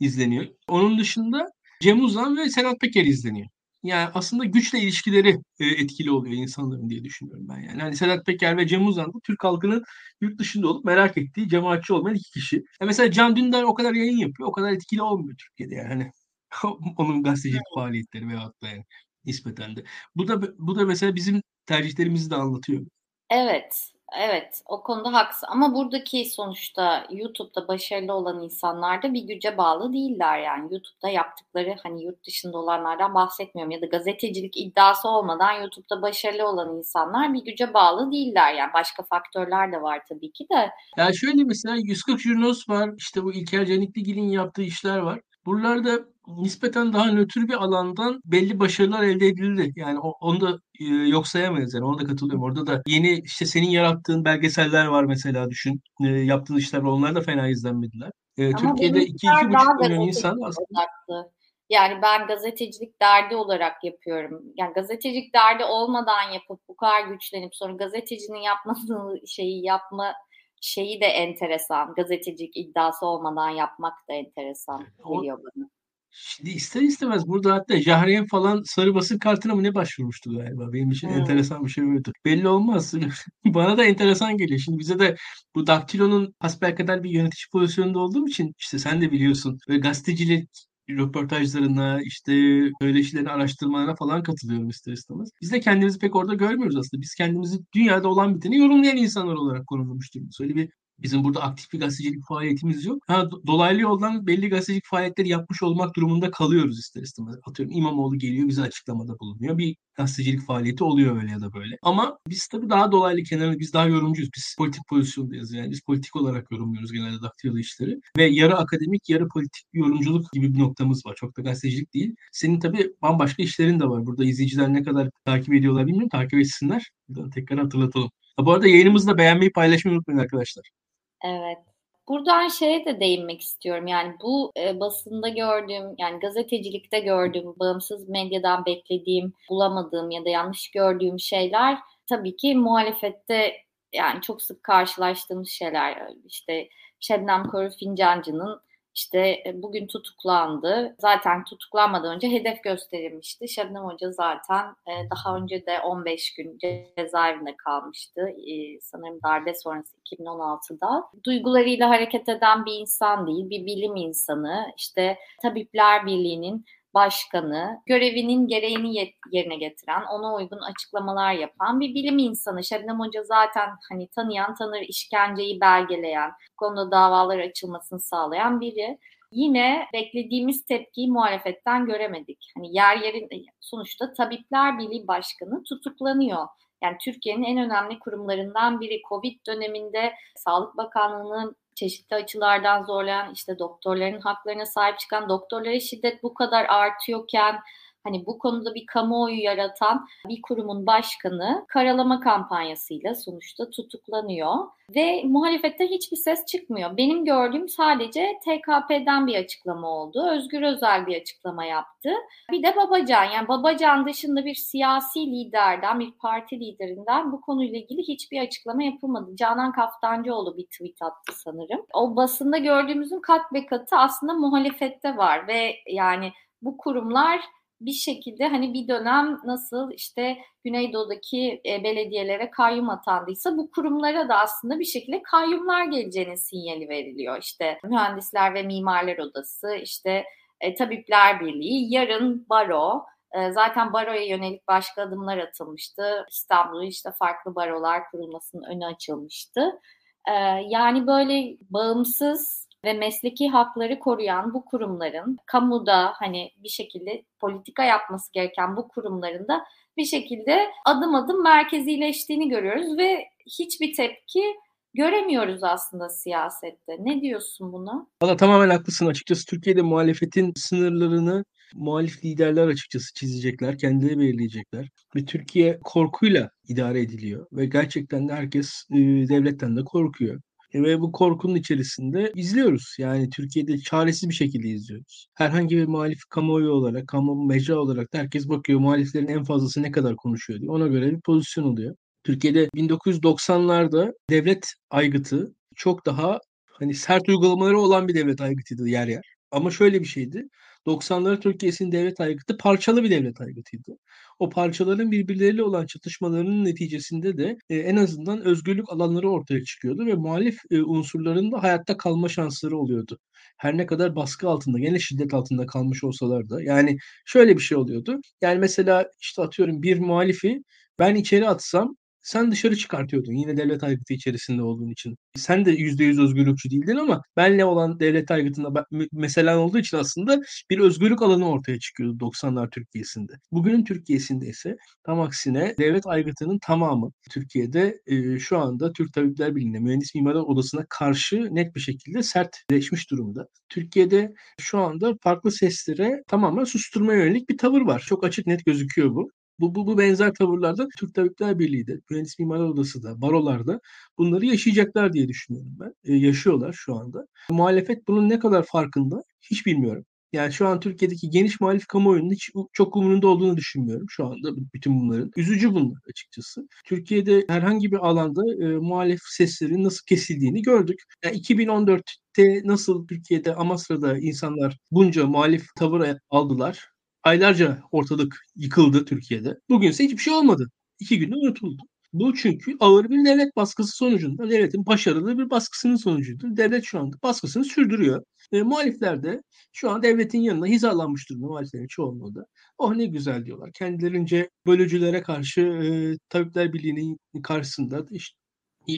izleniyor. Onun dışında Cem Uzan ve Sedat Peker izleniyor. Yani aslında güçle ilişkileri e, etkili oluyor insanların diye düşünüyorum ben yani. Hani Sedat Peker ve Cem Uzan da Türk halkının yurt dışında olup merak ettiği cemaatçi olmayan iki kişi. Yani mesela Can Dündar o kadar yayın yapıyor. O kadar etkili olmuyor Türkiye'de yani. Hani onun gazetecilik faaliyetleri veyahut da yani nispeten de. Bu da bu da mesela bizim tercihlerimizi de anlatıyor. Evet. Evet, o konuda haksız. Ama buradaki sonuçta YouTube'da başarılı olan insanlar da bir güce bağlı değiller yani. YouTube'da yaptıkları hani yurt dışında olanlardan bahsetmiyorum ya da gazetecilik iddiası olmadan YouTube'da başarılı olan insanlar bir güce bağlı değiller yani. Başka faktörler de var tabii ki de. Yani şöyle mesela 140 Jurnos var. işte bu İlker Canikligil'in yaptığı işler var. Buralarda nispeten daha nötr bir alandan belli başarılar elde edildi. Yani onu da e, yok sayamayız yani. Ona da katılıyorum. Orada da yeni işte senin yarattığın belgeseller var mesela düşün. E, yaptığın işler. Onlar da fena izlenmediler. E, Türkiye'de 2-2,5 milyon insan aslında. Yani ben gazetecilik derdi olarak yapıyorum. Yani gazetecilik derdi olmadan yapıp bu kadar güçlenip sonra gazetecinin yapmadığı şeyi yapma şeyi de enteresan. Gazetecilik iddiası olmadan yapmak da enteresan geliyor bana. Şimdi ister istemez burada hatta Jahreyn falan sarı basın kartına mı ne başvurmuştu galiba. Benim için hmm. enteresan bir şey buydu. Belli olmaz. Bana da enteresan geliyor. Şimdi bize de bu Daktilo'nun kadar bir yönetici pozisyonunda olduğum için işte sen de biliyorsun. Ve gazetecilik röportajlarına, işte söyleşilerin araştırmalarına falan katılıyorum ister istemez. Biz de kendimizi pek orada görmüyoruz aslında. Biz kendimizi dünyada olan biteni yorumlayan insanlar olarak konumlamış durumdayız. Öyle bir Bizim burada aktif bir gazetecilik faaliyetimiz yok. Ha, dolaylı yoldan belli gazetecilik faaliyetleri yapmış olmak durumunda kalıyoruz ister istemez. Atıyorum İmamoğlu geliyor bize açıklamada bulunuyor. Bir gazetecilik faaliyeti oluyor öyle ya da böyle. Ama biz tabii daha dolaylı kenarında biz daha yorumcuyuz. Biz politik pozisyondayız yani. Biz politik olarak yorumluyoruz genelde daktiyalı işleri. Ve yarı akademik yarı politik yorumculuk gibi bir noktamız var. Çok da gazetecilik değil. Senin tabii bambaşka işlerin de var. Burada izleyiciler ne kadar takip ediyorlar bilmiyorum. Takip etsinler. Buradan tekrar hatırlatalım. Ha, bu arada yayınımızı da beğenmeyi paylaşmayı unutmayın arkadaşlar. Evet. Buradan şeye de değinmek istiyorum. Yani bu e, basında gördüğüm, yani gazetecilikte gördüğüm, bağımsız medyadan beklediğim, bulamadığım ya da yanlış gördüğüm şeyler tabii ki muhalefette yani çok sık karşılaştığımız şeyler. İşte Şebnem Korur Fincancı'nın işte e, bugün tutuklandı. Zaten tutuklanmadan önce hedef gösterilmişti. Şebnem Hoca zaten e, daha önce de 15 gün cezaevinde kalmıştı. E, sanırım darbe sonrası 2016'da. Duygularıyla hareket eden bir insan değil, bir bilim insanı. İşte Tabipler Birliği'nin başkanı, görevinin gereğini yerine getiren, ona uygun açıklamalar yapan bir bilim insanı. Şebnem Hoca zaten hani tanıyan tanır, işkenceyi belgeleyen, konuda davalar açılmasını sağlayan biri. Yine beklediğimiz tepkiyi muhalefetten göremedik. Hani yer yerin sonuçta Tabipler Birliği Başkanı tutuklanıyor. Yani Türkiye'nin en önemli kurumlarından biri Covid döneminde Sağlık Bakanlığı'nın çeşitli açılardan zorlayan işte doktorların haklarına sahip çıkan doktorlara şiddet bu kadar artıyorken hani bu konuda bir kamuoyu yaratan bir kurumun başkanı karalama kampanyasıyla sonuçta tutuklanıyor ve muhalefette hiçbir ses çıkmıyor. Benim gördüğüm sadece TKP'den bir açıklama oldu. Özgür Özel bir açıklama yaptı. Bir de Babacan yani Babacan dışında bir siyasi liderden, bir parti liderinden bu konuyla ilgili hiçbir açıklama yapılmadı. Canan Kaftancıoğlu bir tweet attı sanırım. O basında gördüğümüzün kat be katı aslında muhalefette var ve yani bu kurumlar bir şekilde hani bir dönem nasıl işte Güneydoğu'daki e, belediyelere kayyum atandıysa bu kurumlara da aslında bir şekilde kayyumlar geleceğinin sinyali veriliyor. İşte Mühendisler ve Mimarlar Odası, işte e, Tabipler Birliği, yarın baro, e, Zaten baroya yönelik başka adımlar atılmıştı. İstanbul'da işte farklı barolar kurulmasının önü açılmıştı. E, yani böyle bağımsız ve mesleki hakları koruyan bu kurumların kamuda hani bir şekilde politika yapması gereken bu kurumların da bir şekilde adım adım merkezileştiğini görüyoruz ve hiçbir tepki göremiyoruz aslında siyasette. Ne diyorsun buna? Valla tamamen haklısın. Açıkçası Türkiye'de muhalefetin sınırlarını muhalif liderler açıkçası çizecekler, kendileri belirleyecekler. Ve Türkiye korkuyla idare ediliyor ve gerçekten de herkes e, devletten de korkuyor. Ve bu korkunun içerisinde izliyoruz. Yani Türkiye'de çaresiz bir şekilde izliyoruz. Herhangi bir muhalif kamuoyu olarak, kamu mecra olarak herkes bakıyor muhaliflerin en fazlası ne kadar konuşuyor diye. Ona göre bir pozisyon oluyor. Türkiye'de 1990'larda devlet aygıtı çok daha hani sert uygulamaları olan bir devlet aygıtıydı yer yer. Ama şöyle bir şeydi. 90'ları Türkiye'sinin devlet aygıtı parçalı bir devlet aygıtıydı. O parçaların birbirleriyle olan çatışmalarının neticesinde de e, en azından özgürlük alanları ortaya çıkıyordu ve muhalif e, unsurların da hayatta kalma şansları oluyordu. Her ne kadar baskı altında, gene şiddet altında kalmış olsalar da. Yani şöyle bir şey oluyordu. Yani mesela işte atıyorum bir muhalifi ben içeri atsam sen dışarı çıkartıyordun yine devlet aygıtı içerisinde olduğun için. Sen de %100 özgürlükçü değildin ama benle olan devlet aygıtında mesela olduğu için aslında bir özgürlük alanı ortaya çıkıyordu 90'lar Türkiye'sinde. Bugünün Türkiye'sinde ise tam aksine devlet aygıtının tamamı Türkiye'de e, şu anda Türk Tabipler Birliği'ne, Mühendis Mimarlar Odası'na karşı net bir şekilde sertleşmiş durumda. Türkiye'de şu anda farklı seslere tamamen susturmaya yönelik bir tavır var. Çok açık net gözüküyor bu. Bu, bu, bu benzer tavırlarda Türk Tabipler Birliği de, Mühendis Mimarlar Odası da, barolarda bunları yaşayacaklar diye düşünüyorum ben. E, yaşıyorlar şu anda. Muhalefet bunun ne kadar farkında hiç bilmiyorum. Yani şu an Türkiye'deki geniş muhalif kamuoyunun hiç çok umurunda olduğunu düşünmüyorum şu anda bütün bunların. Üzücü bunlar açıkçası. Türkiye'de herhangi bir alanda e, muhalif seslerin nasıl kesildiğini gördük. Yani 2014'te nasıl Türkiye'de Amasra'da insanlar bunca muhalif tavır aldılar aylarca ortalık yıkıldı Türkiye'de. Bugünse hiçbir şey olmadı. İki günde unutuldu. Bu çünkü ağır bir devlet baskısı sonucunda, devletin başarılı bir baskısının sonucudur. Devlet şu anda baskısını sürdürüyor. E, muhalifler de şu an devletin yanına hizalanmış durumda muhaliflerin çoğunluğu da. Oh ne güzel diyorlar. Kendilerince bölücülere karşı e, Tabipler Birliği'nin karşısında işte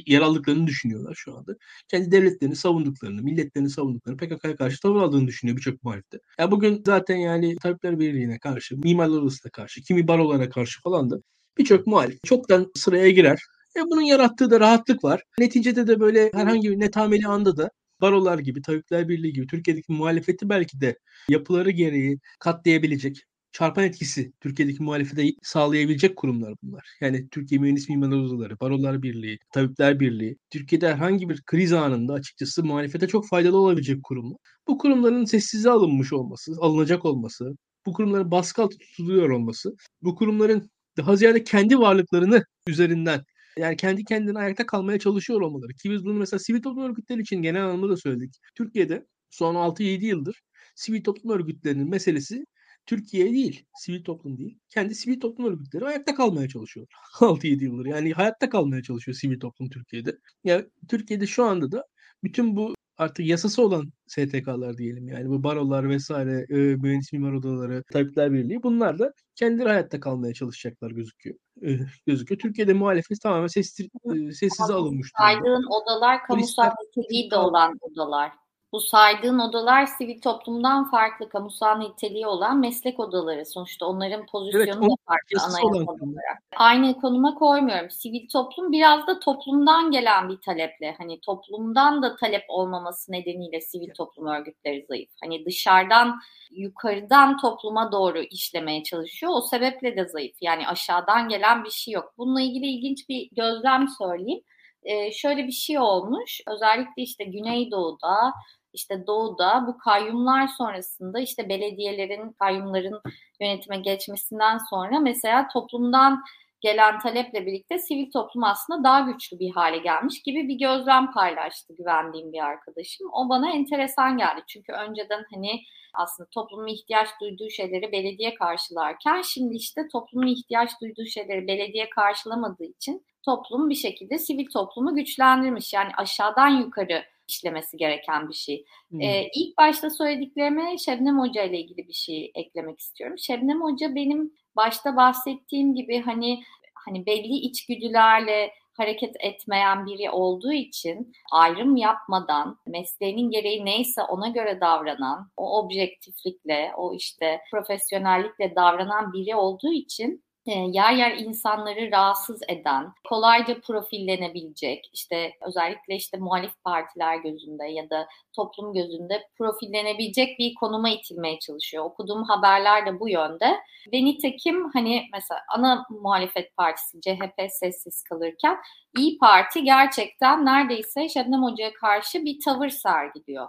yer aldıklarını düşünüyorlar şu anda. Kendi devletlerini savunduklarını, milletlerini savunduklarını, PKK'ya karşı tavır aldığını düşünüyor birçok muhalifte. Ya bugün zaten yani Tabipler Birliği'ne karşı, Mimarlar Odası'na karşı, kimi barolara karşı falan da birçok muhalif çoktan sıraya girer. E bunun yarattığı da rahatlık var. Neticede de böyle herhangi bir netameli anda da barolar gibi, Tabipler Birliği gibi Türkiye'deki muhalefeti belki de yapıları gereği katlayabilecek, çarpan etkisi Türkiye'deki muhalefete sağlayabilecek kurumlar bunlar. Yani Türkiye Mühendis Mimarlar Odaları, Barolar Birliği, Tabipler Birliği, Türkiye'de herhangi bir kriz anında açıkçası muhalefete çok faydalı olabilecek kurumlar. Bu kurumların sessize alınmış olması, alınacak olması, bu kurumların baskı altı tutuluyor olması, bu kurumların daha ziyade kendi varlıklarını üzerinden yani kendi kendine ayakta kalmaya çalışıyor olmaları. Ki biz bunu mesela sivil toplum örgütleri için genel anlamda da söyledik. Türkiye'de son 6-7 yıldır sivil toplum örgütlerinin meselesi Türkiye değil, sivil toplum değil. Kendi sivil toplum örgütleri ayakta kalmaya çalışıyor. 6-7 yıldır. Yani hayatta kalmaya çalışıyor sivil toplum Türkiye'de. Yani Türkiye'de şu anda da bütün bu artık yasası olan STK'lar diyelim yani bu barolar vesaire, e, mühendis mimar odaları, tabipler birliği bunlar da kendileri hayatta kalmaya çalışacaklar gözüküyor. E, gözüküyor. Türkiye'de muhalefet tamamen sessiz, e, sessize alınmış. Saydığın odalar kamusal niteliği de olan odalar. Bu saydığın odalar sivil toplumdan farklı kamusal niteliği olan meslek odaları. Sonuçta onların pozisyonu evet, da farklı anayasal olarak. Aynı konuma koymuyorum. Sivil toplum biraz da toplumdan gelen bir taleple. Hani toplumdan da talep olmaması nedeniyle sivil toplum örgütleri zayıf. Hani dışarıdan yukarıdan topluma doğru işlemeye çalışıyor. O sebeple de zayıf. Yani aşağıdan gelen bir şey yok. Bununla ilgili ilginç bir gözlem söyleyeyim. Ee, şöyle bir şey olmuş. Özellikle işte Güneydoğu'da işte doğuda bu kayyumlar sonrasında işte belediyelerin kayyumların yönetime geçmesinden sonra mesela toplumdan gelen taleple birlikte sivil toplum aslında daha güçlü bir hale gelmiş gibi bir gözlem paylaştı güvendiğim bir arkadaşım. O bana enteresan geldi. Çünkü önceden hani aslında toplumun ihtiyaç duyduğu şeyleri belediye karşılarken şimdi işte toplumun ihtiyaç duyduğu şeyleri belediye karşılamadığı için toplum bir şekilde sivil toplumu güçlendirmiş. Yani aşağıdan yukarı işlemesi gereken bir şey. Hmm. Ee, ilk başta söylediklerime Şebnem Hoca ile ilgili bir şey eklemek istiyorum. Şebnem Hoca benim başta bahsettiğim gibi hani hani belli içgüdülerle hareket etmeyen biri olduğu için ayrım yapmadan mesleğinin gereği neyse ona göre davranan, o objektiflikle, o işte profesyonellikle davranan biri olduğu için yer yer insanları rahatsız eden, kolayca profillenebilecek, işte özellikle işte muhalif partiler gözünde ya da toplum gözünde profillenebilecek bir konuma itilmeye çalışıyor. Okuduğum haberler de bu yönde. Ve nitekim hani mesela ana muhalefet partisi CHP sessiz kalırken İyi Parti gerçekten neredeyse Şebnem Hoca'ya karşı bir tavır sergiliyor.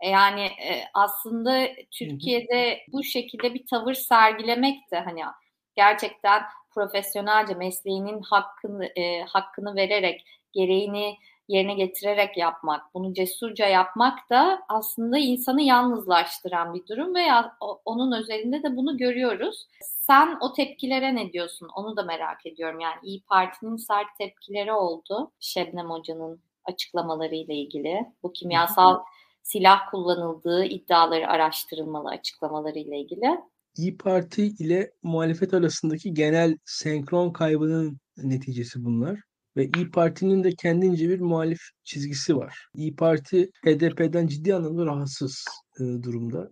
E, yani e, aslında Türkiye'de bu şekilde bir tavır sergilemek de hani gerçekten profesyonelce mesleğinin hakkını e, hakkını vererek gereğini yerine getirerek yapmak, bunu cesurca yapmak da aslında insanı yalnızlaştıran bir durum ve onun özelinde de bunu görüyoruz. Sen o tepkilere ne diyorsun? Onu da merak ediyorum. Yani İyi Parti'nin sert tepkileri oldu Şebnem Hoca'nın açıklamalarıyla ilgili. Bu kimyasal silah kullanıldığı iddiaları araştırılmalı açıklamalarıyla ilgili. İyi Parti ile muhalefet arasındaki genel senkron kaybının neticesi bunlar. Ve İyi Parti'nin de kendince bir muhalif çizgisi var. İyi Parti HDP'den ciddi anlamda rahatsız durumda.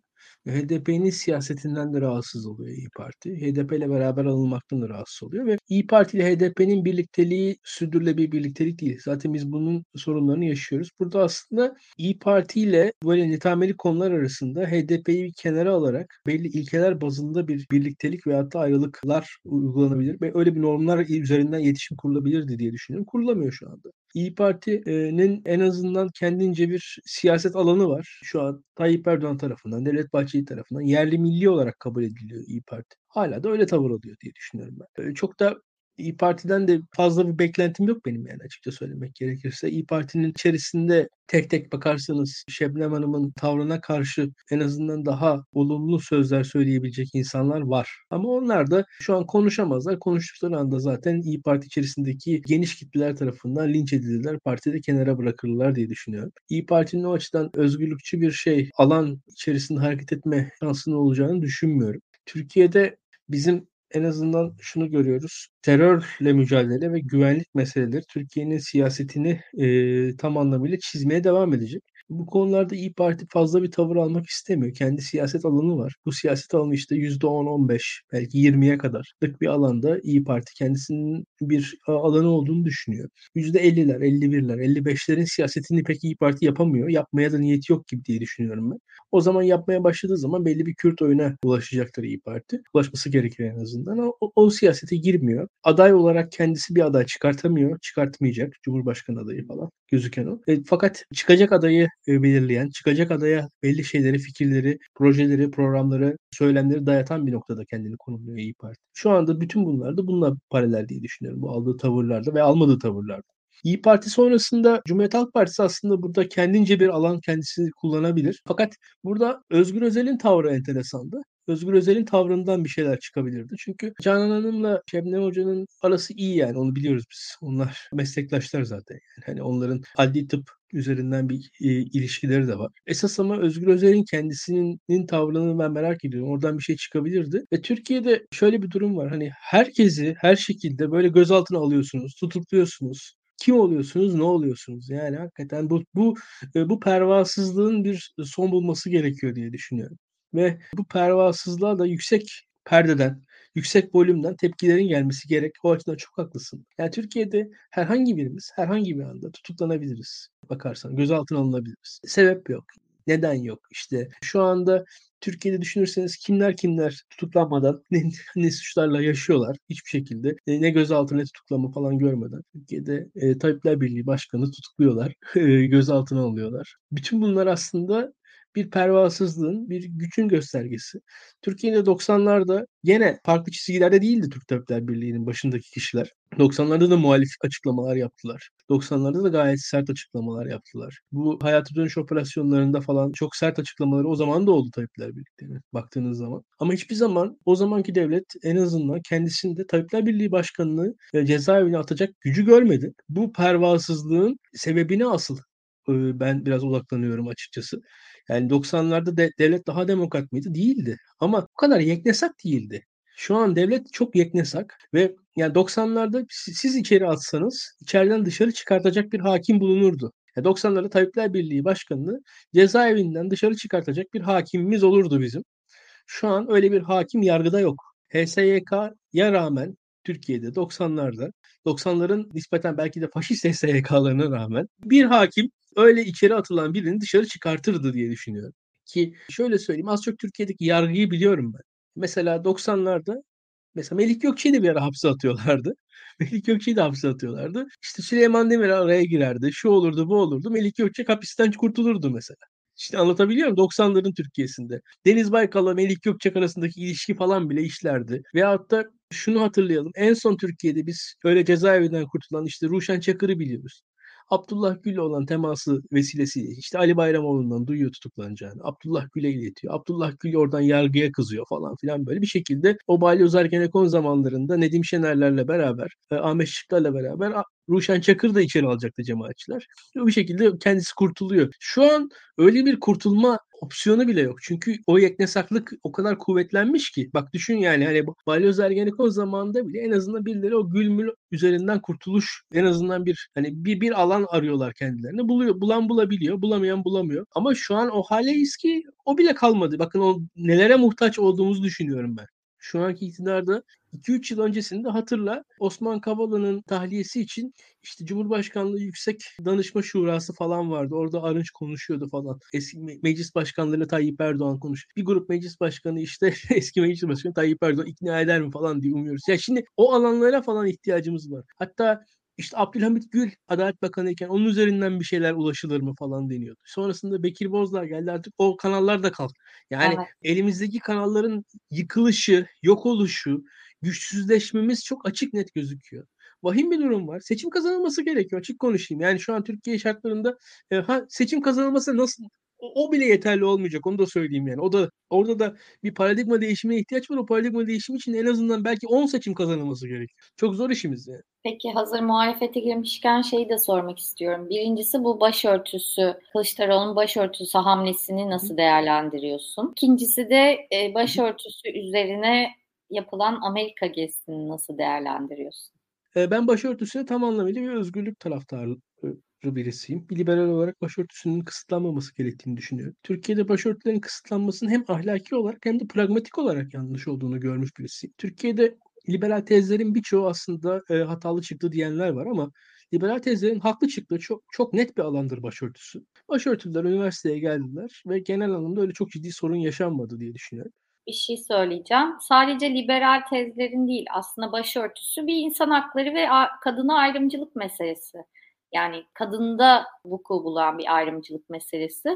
HDP'nin siyasetinden de rahatsız oluyor İyi Parti. HDP ile beraber alınmaktan da rahatsız oluyor ve İyi Parti ile HDP'nin birlikteliği sürdürülebilir birliktelik değil. Zaten biz bunun sorunlarını yaşıyoruz. Burada aslında İyi Parti ile böyle netameli konular arasında HDP'yi bir kenara alarak belli ilkeler bazında bir birliktelik veyahut da ayrılıklar uygulanabilir ve öyle bir normlar üzerinden iletişim kurulabilirdi diye düşünüyorum. Kurulamıyor şu anda. İyi Parti'nin en azından kendince bir siyaset alanı var. Şu an Tayyip Erdoğan tarafından, Devlet Bahçeli tarafından yerli milli olarak kabul ediliyor İyi Parti. Hala da öyle tavır alıyor diye düşünüyorum ben. Çok da İyi Parti'den de fazla bir beklentim yok benim yani açıkça söylemek gerekirse. İyi Parti'nin içerisinde tek tek bakarsanız Şebnem Hanım'ın tavrına karşı en azından daha olumlu sözler söyleyebilecek insanlar var. Ama onlar da şu an konuşamazlar. Konuştukları anda zaten İyi Parti içerisindeki geniş kitleler tarafından linç edilirler. Partide kenara bırakırlar diye düşünüyorum. İyi Parti'nin o açıdan özgürlükçü bir şey alan içerisinde hareket etme şansının olacağını düşünmüyorum. Türkiye'de bizim en azından şunu görüyoruz. Terörle mücadele ve güvenlik meseleleri Türkiye'nin siyasetini e, tam anlamıyla çizmeye devam edecek. Bu konularda İyi Parti fazla bir tavır almak istemiyor. Kendi siyaset alanı var. Bu siyaset alanı işte %10-15 belki 20'ye kadarlık bir alanda İyi Parti kendisinin bir alanı olduğunu düşünüyor. %50'ler, 51'ler, 55'lerin siyasetini pek İyi Parti yapamıyor. Yapmaya da niyeti yok gibi diye düşünüyorum ben. O zaman yapmaya başladığı zaman belli bir Kürt oyuna ulaşacaktır İyi Parti. Ulaşması gerekir en azından. O, o siyasete girmiyor. Aday olarak kendisi bir aday çıkartamıyor. Çıkartmayacak. Cumhurbaşkanı adayı falan gözüken o. E, fakat çıkacak adayı e, belirleyen, çıkacak adaya belli şeyleri, fikirleri, projeleri, programları, söylemleri dayatan bir noktada kendini konumluyor İyi Parti. Şu anda bütün bunlar da bununla paralel diye düşünüyorum. Bu aldığı tavırlarda ve almadığı tavırlarda. İyi Parti sonrasında Cumhuriyet Halk Partisi aslında burada kendince bir alan kendisi kullanabilir. Fakat burada Özgür Özel'in tavrı enteresandı. Özgür Özel'in tavrından bir şeyler çıkabilirdi. Çünkü Canan Hanım'la Şebnem Hoca'nın arası iyi yani onu biliyoruz biz. Onlar meslektaşlar zaten. Yani hani onların adli tıp üzerinden bir e, ilişkileri de var. Esas ama Özgür Özel'in kendisinin tavrını ben merak ediyorum. Oradan bir şey çıkabilirdi. Ve Türkiye'de şöyle bir durum var. Hani herkesi her şekilde böyle gözaltına alıyorsunuz, tutukluyorsunuz kim oluyorsunuz, ne oluyorsunuz? Yani hakikaten bu bu e, bu pervasızlığın bir son bulması gerekiyor diye düşünüyorum. Ve bu pervasızlığa da yüksek perdeden, yüksek volümden tepkilerin gelmesi gerek. O açıdan çok haklısın. Yani Türkiye'de herhangi birimiz herhangi bir anda tutuklanabiliriz. Bakarsan gözaltına alınabiliriz. Sebep yok. Neden yok? İşte şu anda Türkiye'de düşünürseniz kimler kimler tutuklanmadan ne, ne suçlarla yaşıyorlar hiçbir şekilde e, ne gözaltı ne tutuklama falan görmeden Türkiye'de e, Tabipler Birliği Başkanı tutukluyorlar, e, gözaltına alıyorlar. Bütün bunlar aslında bir pervasızlığın, bir gücün göstergesi. Türkiye'de 90'larda gene farklı çizgilerde değildi Türk Tabipler Birliği'nin başındaki kişiler. 90'larda da muhalif açıklamalar yaptılar. 90'larda da gayet sert açıklamalar yaptılar. Bu hayatı dönüş operasyonlarında falan çok sert açıklamaları o zaman da oldu Tabipler Birliği'ne baktığınız zaman. Ama hiçbir zaman o zamanki devlet en azından kendisinde Tabipler Birliği Başkanı'nı e, cezaevine atacak gücü görmedi. Bu pervasızlığın sebebini asıl e, ben biraz odaklanıyorum açıkçası. Yani 90'larda de, devlet daha demokrat mıydı? Değildi. Ama bu kadar yeknesak değildi. Şu an devlet çok yeknesak ve yani 90'larda siz içeri atsanız içeriden dışarı çıkartacak bir hakim bulunurdu. Yani 90'larda Tabipler Birliği Başkanı'nı cezaevinden dışarı çıkartacak bir hakimimiz olurdu bizim. Şu an öyle bir hakim yargıda yok. HSYK'ya rağmen Türkiye'de 90'larda 90'ların nispeten belki de faşist HSYK'larına rağmen bir hakim öyle içeri atılan birini dışarı çıkartırdı diye düşünüyorum. Ki şöyle söyleyeyim az çok Türkiye'deki yargıyı biliyorum ben. Mesela 90'larda mesela Melik Gökçe'yi de bir ara hapse atıyorlardı. Melik Gökçe'yi de hapse atıyorlardı. İşte Süleyman Demir araya girerdi. Şu olurdu bu olurdu. Melik Gökçe hapisten kurtulurdu mesela. İşte anlatabiliyor muyum? 90'ların Türkiye'sinde. Deniz Baykal'la Melik Gökçek arasındaki ilişki falan bile işlerdi. Veyahut da şunu hatırlayalım. En son Türkiye'de biz öyle cezaevinden kurtulan işte Ruşen Çakır'ı biliyoruz. Abdullah Gül'le olan teması vesilesiyle işte Ali Bayramoğlu'ndan duyuyor tutuklanacağını. Abdullah Gül'e iletiyor. Abdullah Gül oradan yargıya kızıyor falan filan böyle bir şekilde o Balyoz Ergenekon zamanlarında Nedim Şenerlerle beraber, e, Ahmet Şıklar'la beraber Ruşen Çakır da içeri alacaktı cemaatçiler. O bir şekilde kendisi kurtuluyor. Şu an öyle bir kurtulma opsiyonu bile yok. Çünkü o yeknesaklık o kadar kuvvetlenmiş ki. Bak düşün yani hani Balyoz Ergenekon zamanında bile en azından birileri o gülmül üzerinden kurtuluş en azından bir hani bir bir alan arıyorlar kendilerine. Buluyor, bulan bulabiliyor, bulamayan bulamıyor. Ama şu an o haleyiz ki o bile kalmadı. Bakın o nelere muhtaç olduğumuzu düşünüyorum ben şu anki iktidarda 2-3 yıl öncesinde hatırla Osman Kavala'nın tahliyesi için işte Cumhurbaşkanlığı Yüksek Danışma Şurası falan vardı. Orada Arınç konuşuyordu falan. Eski meclis başkanlarıyla Tayyip Erdoğan konuşuyor. Bir grup meclis başkanı işte eski meclis başkanı Tayyip Erdoğan ikna eder mi falan diye umuyoruz. Ya şimdi o alanlara falan ihtiyacımız var. Hatta işte Abdülhamit Gül Adalet Bakanı iken onun üzerinden bir şeyler ulaşılır mı falan deniyordu. Sonrasında Bekir Bozdağ geldi artık o kanallar da kalk. Yani evet. elimizdeki kanalların yıkılışı, yok oluşu, güçsüzleşmemiz çok açık net gözüküyor. Vahim bir durum var. Seçim kazanılması gerekiyor. Açık konuşayım. Yani şu an Türkiye şartlarında e, ha, seçim kazanılması nasıl o, bile yeterli olmayacak. Onu da söyleyeyim yani. O da orada da bir paradigma değişimine ihtiyaç var. O paradigma değişimi için en azından belki 10 seçim kazanılması gerekiyor. Çok zor işimiz yani. Peki hazır muhalefete girmişken şeyi de sormak istiyorum. Birincisi bu başörtüsü, Kılıçdaroğlu'nun başörtüsü hamlesini nasıl değerlendiriyorsun? İkincisi de e, başörtüsü üzerine yapılan Amerika gezisini nasıl değerlendiriyorsun? E, ben başörtüsüne tam anlamıyla bir özgürlük taraftarı birisiyim. Bir liberal olarak başörtüsünün kısıtlanmaması gerektiğini düşünüyorum. Türkiye'de başörtülerin kısıtlanmasının hem ahlaki olarak hem de pragmatik olarak yanlış olduğunu görmüş birisiyim. Türkiye'de liberal tezlerin birçoğu aslında e, hatalı çıktı diyenler var ama liberal tezlerin haklı çıktığı çok çok net bir alandır başörtüsü. Başörtüler üniversiteye geldiler ve genel anlamda öyle çok ciddi sorun yaşanmadı diye düşünüyorum bir şey söyleyeceğim. Sadece liberal tezlerin değil aslında başörtüsü bir insan hakları ve kadına ayrımcılık meselesi. Yani kadında vuku bulan bir ayrımcılık meselesi.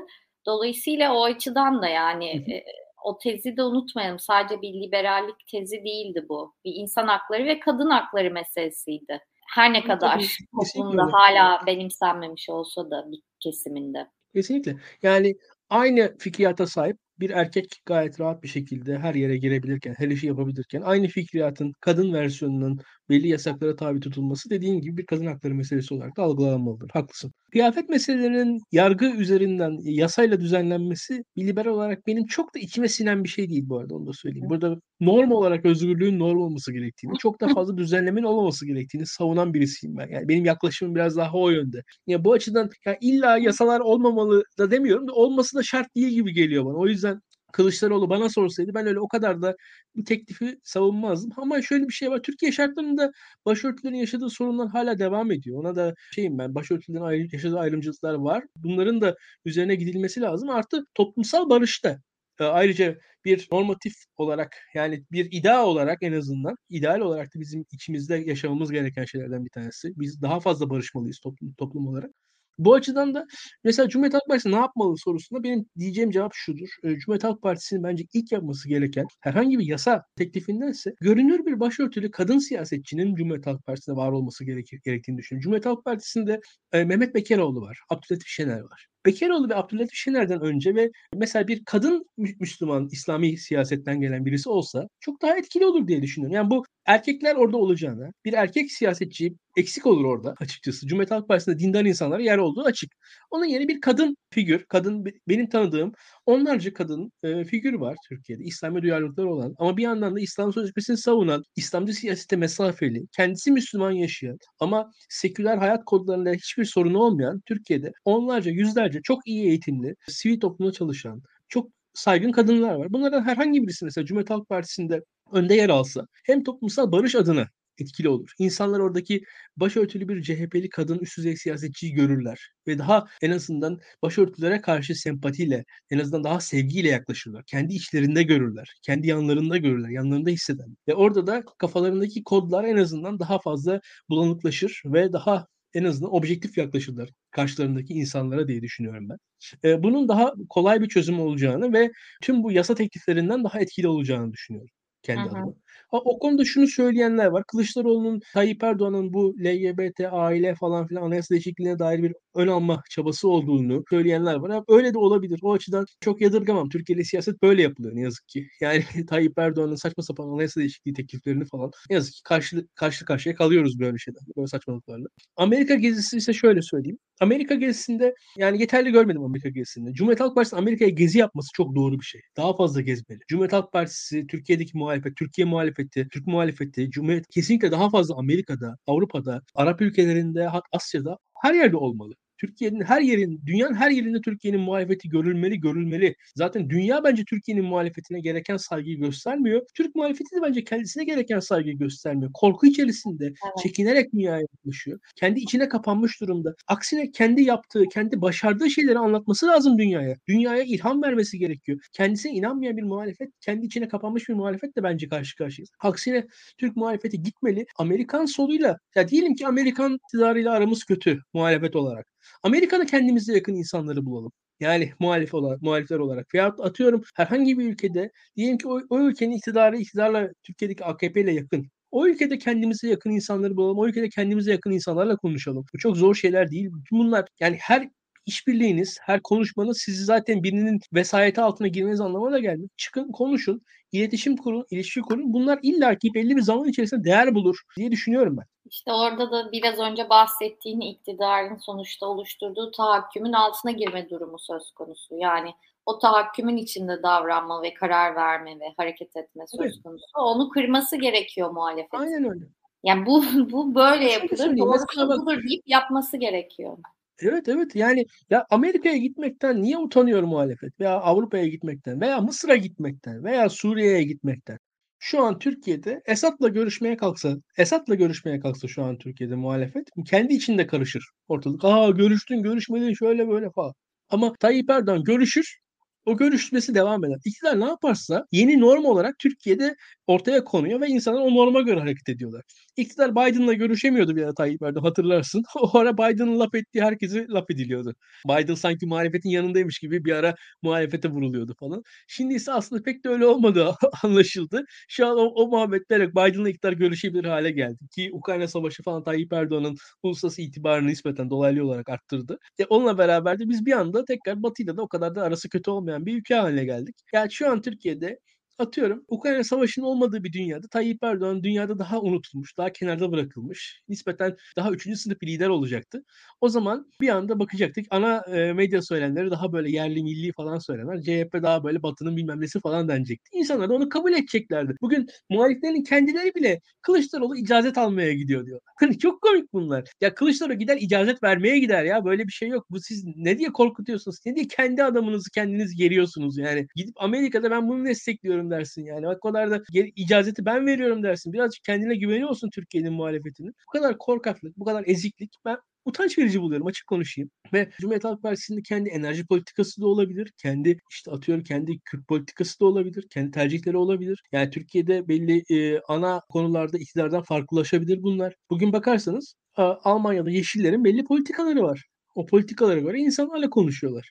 Dolayısıyla o açıdan da yani e, o tezi de unutmayalım. Sadece bir liberallik tezi değildi bu. Bir insan hakları ve kadın hakları meselesiydi. Her ne kadar toplumda hala benimsenmemiş olsa da bir kesiminde. Kesinlikle. Yani aynı fikriyata sahip bir erkek gayet rahat bir şekilde her yere girebilirken, her işi yapabilirken aynı fikriyatın kadın versiyonunun belli yasaklara tabi tutulması dediğin gibi bir kadın hakları meselesi olarak da algılanmalıdır. Haklısın. Kıyafet meselelerinin yargı üzerinden yasayla düzenlenmesi bir liberal olarak benim çok da içime sinen bir şey değil bu arada onu da söyleyeyim. Burada norm olarak özgürlüğün norm olması gerektiğini, çok da fazla düzenlemenin olmaması gerektiğini savunan birisiyim ben. Yani benim yaklaşımım biraz daha o yönde. Ya bu açıdan ya illa yasalar olmamalı da demiyorum da olması da şart değil gibi geliyor bana. O yüzden Kılıçdaroğlu bana sorsaydı ben öyle o kadar da bu teklifi savunmazdım. Ama şöyle bir şey var. Türkiye şartlarında başörtülerin yaşadığı sorunlar hala devam ediyor. Ona da şeyim ben başörtülerin ayrı, yaşadığı ayrımcılıklar var. Bunların da üzerine gidilmesi lazım. Artı toplumsal barışta e, ayrıca bir normatif olarak yani bir ideal olarak en azından ideal olarak da bizim içimizde yaşamamız gereken şeylerden bir tanesi. Biz daha fazla barışmalıyız toplum, toplum olarak. Bu açıdan da mesela Cumhuriyet Halk Partisi ne yapmalı sorusunda benim diyeceğim cevap şudur. Cumhuriyet Halk Partisi'nin bence ilk yapması gereken herhangi bir yasa teklifindense görünür bir başörtülü kadın siyasetçinin Cumhuriyet Halk Partisi'nde var olması gerekir, gerektiğini düşünüyorum. Cumhuriyet Halk Partisi'nde e, Mehmet Bekeroğlu var, Abdülhatif Şener var. Bekeroğlu ve Abdülhatif Şener'den önce ve mesela bir kadın Müslüman İslami siyasetten gelen birisi olsa çok daha etkili olur diye düşünüyorum. Yani bu erkekler orada olacağına bir erkek siyasetçi eksik olur orada açıkçası. Cumhuriyet Halk Partisi'nde dindar insanlara yer olduğu açık. Onun yerine bir kadın figür, kadın benim tanıdığım onlarca kadın e, figür var Türkiye'de. İslami duyarlılıkları olan ama bir yandan da İslam sözleşmesini savunan, İslamcı siyasete mesafeli, kendisi Müslüman yaşayan ama seküler hayat kodlarında hiçbir sorunu olmayan Türkiye'de onlarca, yüzlerce çok iyi eğitimli, sivil toplumda çalışan, çok saygın kadınlar var. Bunlardan herhangi birisi mesela Cumhuriyet Halk Partisi'nde önde yer alsa hem toplumsal barış adına etkili olur. İnsanlar oradaki başörtülü bir CHP'li kadın üst düzey siyasetçiyi görürler ve daha en azından başörtülere karşı sempatiyle, en azından daha sevgiyle yaklaşırlar. Kendi içlerinde görürler, kendi yanlarında görürler, yanlarında hissederler. Ve orada da kafalarındaki kodlar en azından daha fazla bulanıklaşır ve daha en azından objektif yaklaşırlar karşılarındaki insanlara diye düşünüyorum ben. bunun daha kolay bir çözüm olacağını ve tüm bu yasa tekliflerinden daha etkili olacağını düşünüyorum kendi hı. adıma. Ha, o konuda şunu söyleyenler var. Kılıçdaroğlu'nun Tayyip Erdoğan'ın bu LGBT, aile falan filan anayasa değişikliğine dair bir ön alma çabası olduğunu söyleyenler var. Ha, öyle de olabilir. O açıdan çok yadırgamam. Türkiye'de siyaset böyle yapılıyor ne yazık ki. Yani Tayyip Erdoğan'ın saçma sapan anayasa değişikliği tekliflerini falan ne yazık ki karşı, karşı karşıya kalıyoruz böyle şeyler. Böyle saçmalıklarla. Amerika gezisi ise şöyle söyleyeyim. Amerika gezisinde yani yeterli görmedim Amerika gezisinde. Cumhuriyet Halk Partisi'nin Amerika'ya gezi yapması çok doğru bir şey. Daha fazla gezmeli. Cumhuriyet Halk Partisi, Türkiye'deki muhalefet, Türkiye muhalefeti, Türk muhalefeti, Cumhuriyet kesinlikle daha fazla Amerika'da, Avrupa'da, Arap ülkelerinde, Asya'da her yerde olmalı. Türkiye'nin her yerin, dünyanın her yerinde Türkiye'nin muhalefeti görülmeli, görülmeli. Zaten dünya bence Türkiye'nin muhalefetine gereken saygıyı göstermiyor. Türk muhalefeti de bence kendisine gereken saygıyı göstermiyor. Korku içerisinde, evet. çekinerek dünyaya yaklaşıyor. Kendi içine kapanmış durumda. Aksine kendi yaptığı, kendi başardığı şeyleri anlatması lazım dünyaya. Dünyaya ilham vermesi gerekiyor. Kendisine inanmayan bir muhalefet, kendi içine kapanmış bir muhalefet de bence karşı karşıyayız. Aksine Türk muhalefeti gitmeli. Amerikan soluyla, ya diyelim ki Amerikan iktidarıyla aramız kötü muhalefet olarak. Amerika'da kendimize yakın insanları bulalım. Yani muhalif olarak, muhalifler olarak. Veyahut atıyorum herhangi bir ülkede diyelim ki o, o ülkenin iktidarı iktidarla Türkiye'deki AKP ile yakın. O ülkede kendimize yakın insanları bulalım. O ülkede kendimize yakın insanlarla konuşalım. Bu çok zor şeyler değil. Bütün bunlar yani her işbirliğiniz, her konuşmanız sizi zaten birinin vesayeti altına girmeniz anlamına gelmiyor. Çıkın konuşun, iletişim kurun, ilişki kurun. Bunlar illaki belli bir zaman içerisinde değer bulur diye düşünüyorum ben. İşte orada da biraz önce bahsettiğin iktidarın sonuçta oluşturduğu tahakkümün altına girme durumu söz konusu. Yani o tahakkümün içinde davranma ve karar verme ve hareket etme söz evet. konusu. Onu kırması gerekiyor muhalefet. Aynen öyle. Yani bu bu böyle yapılır, doğru budur deyip yapması gerekiyor. Evet evet yani ya Amerika'ya gitmekten niye utanıyor muhalefet veya Avrupa'ya gitmekten veya Mısır'a gitmekten veya Suriye'ye gitmekten? Şu an Türkiye'de Esad'la görüşmeye kalksa, Esad'la görüşmeye kalksa şu an Türkiye'de muhalefet kendi içinde karışır ortalık. Aa görüştün, görüşmedin şöyle böyle falan. Ama Tayyip Erdoğan görüşür, o görüşmesi devam eder. İktidar ne yaparsa yeni norm olarak Türkiye'de ortaya konuyor ve insanlar o norma göre hareket ediyorlar. İktidar Biden'la görüşemiyordu bir ara Tayyip Erdoğan hatırlarsın. O ara Biden'ın laf ettiği herkesi laf ediliyordu. Biden sanki muhalefetin yanındaymış gibi bir ara muhalefete vuruluyordu falan. Şimdi ise aslında pek de öyle olmadığı anlaşıldı. Şu an o, o muhabbetlerle Biden'la iktidar görüşebilir hale geldi. Ki Ukrayna Savaşı falan Tayyip Erdoğan'ın uluslararası itibarını nispeten dolaylı olarak arttırdı. E onunla beraber de biz bir anda tekrar Batı'yla da o kadar da arası kötü olmayan bir ülke haline geldik. Yani şu an Türkiye'de atıyorum Ukrayna Savaşı'nın olmadığı bir dünyada Tayyip Erdoğan dünyada daha unutulmuş, daha kenarda bırakılmış, nispeten daha üçüncü sınıf bir lider olacaktı. O zaman bir anda bakacaktık ana e, medya söylemleri daha böyle yerli milli falan söylenir. CHP daha böyle batının bilmem nesi falan denecekti. İnsanlar da onu kabul edeceklerdi. Bugün muhaliflerin kendileri bile Kılıçdaroğlu icazet almaya gidiyor diyorlar. Çok komik bunlar. Ya Kılıçdaroğlu gider icazet vermeye gider ya. Böyle bir şey yok. Bu siz ne diye korkutuyorsunuz? Ne diye kendi adamınızı kendiniz geriyorsunuz yani. Gidip Amerika'da ben bunu destekliyorum veriyorum dersin yani. Bak o kadar da geri, icazeti ben veriyorum dersin. Birazcık kendine güveniyor olsun Türkiye'nin muhalefetinin. Bu kadar korkaklık, bu kadar eziklik ben utanç verici buluyorum açık konuşayım. Ve Cumhuriyet Halk Partisi'nin kendi enerji politikası da olabilir. Kendi işte atıyorum kendi Kürt politikası da olabilir. Kendi tercihleri olabilir. Yani Türkiye'de belli e, ana konularda iktidardan farklılaşabilir bunlar. Bugün bakarsanız Almanya'da Yeşillerin belli politikaları var. O politikalara göre insanlarla konuşuyorlar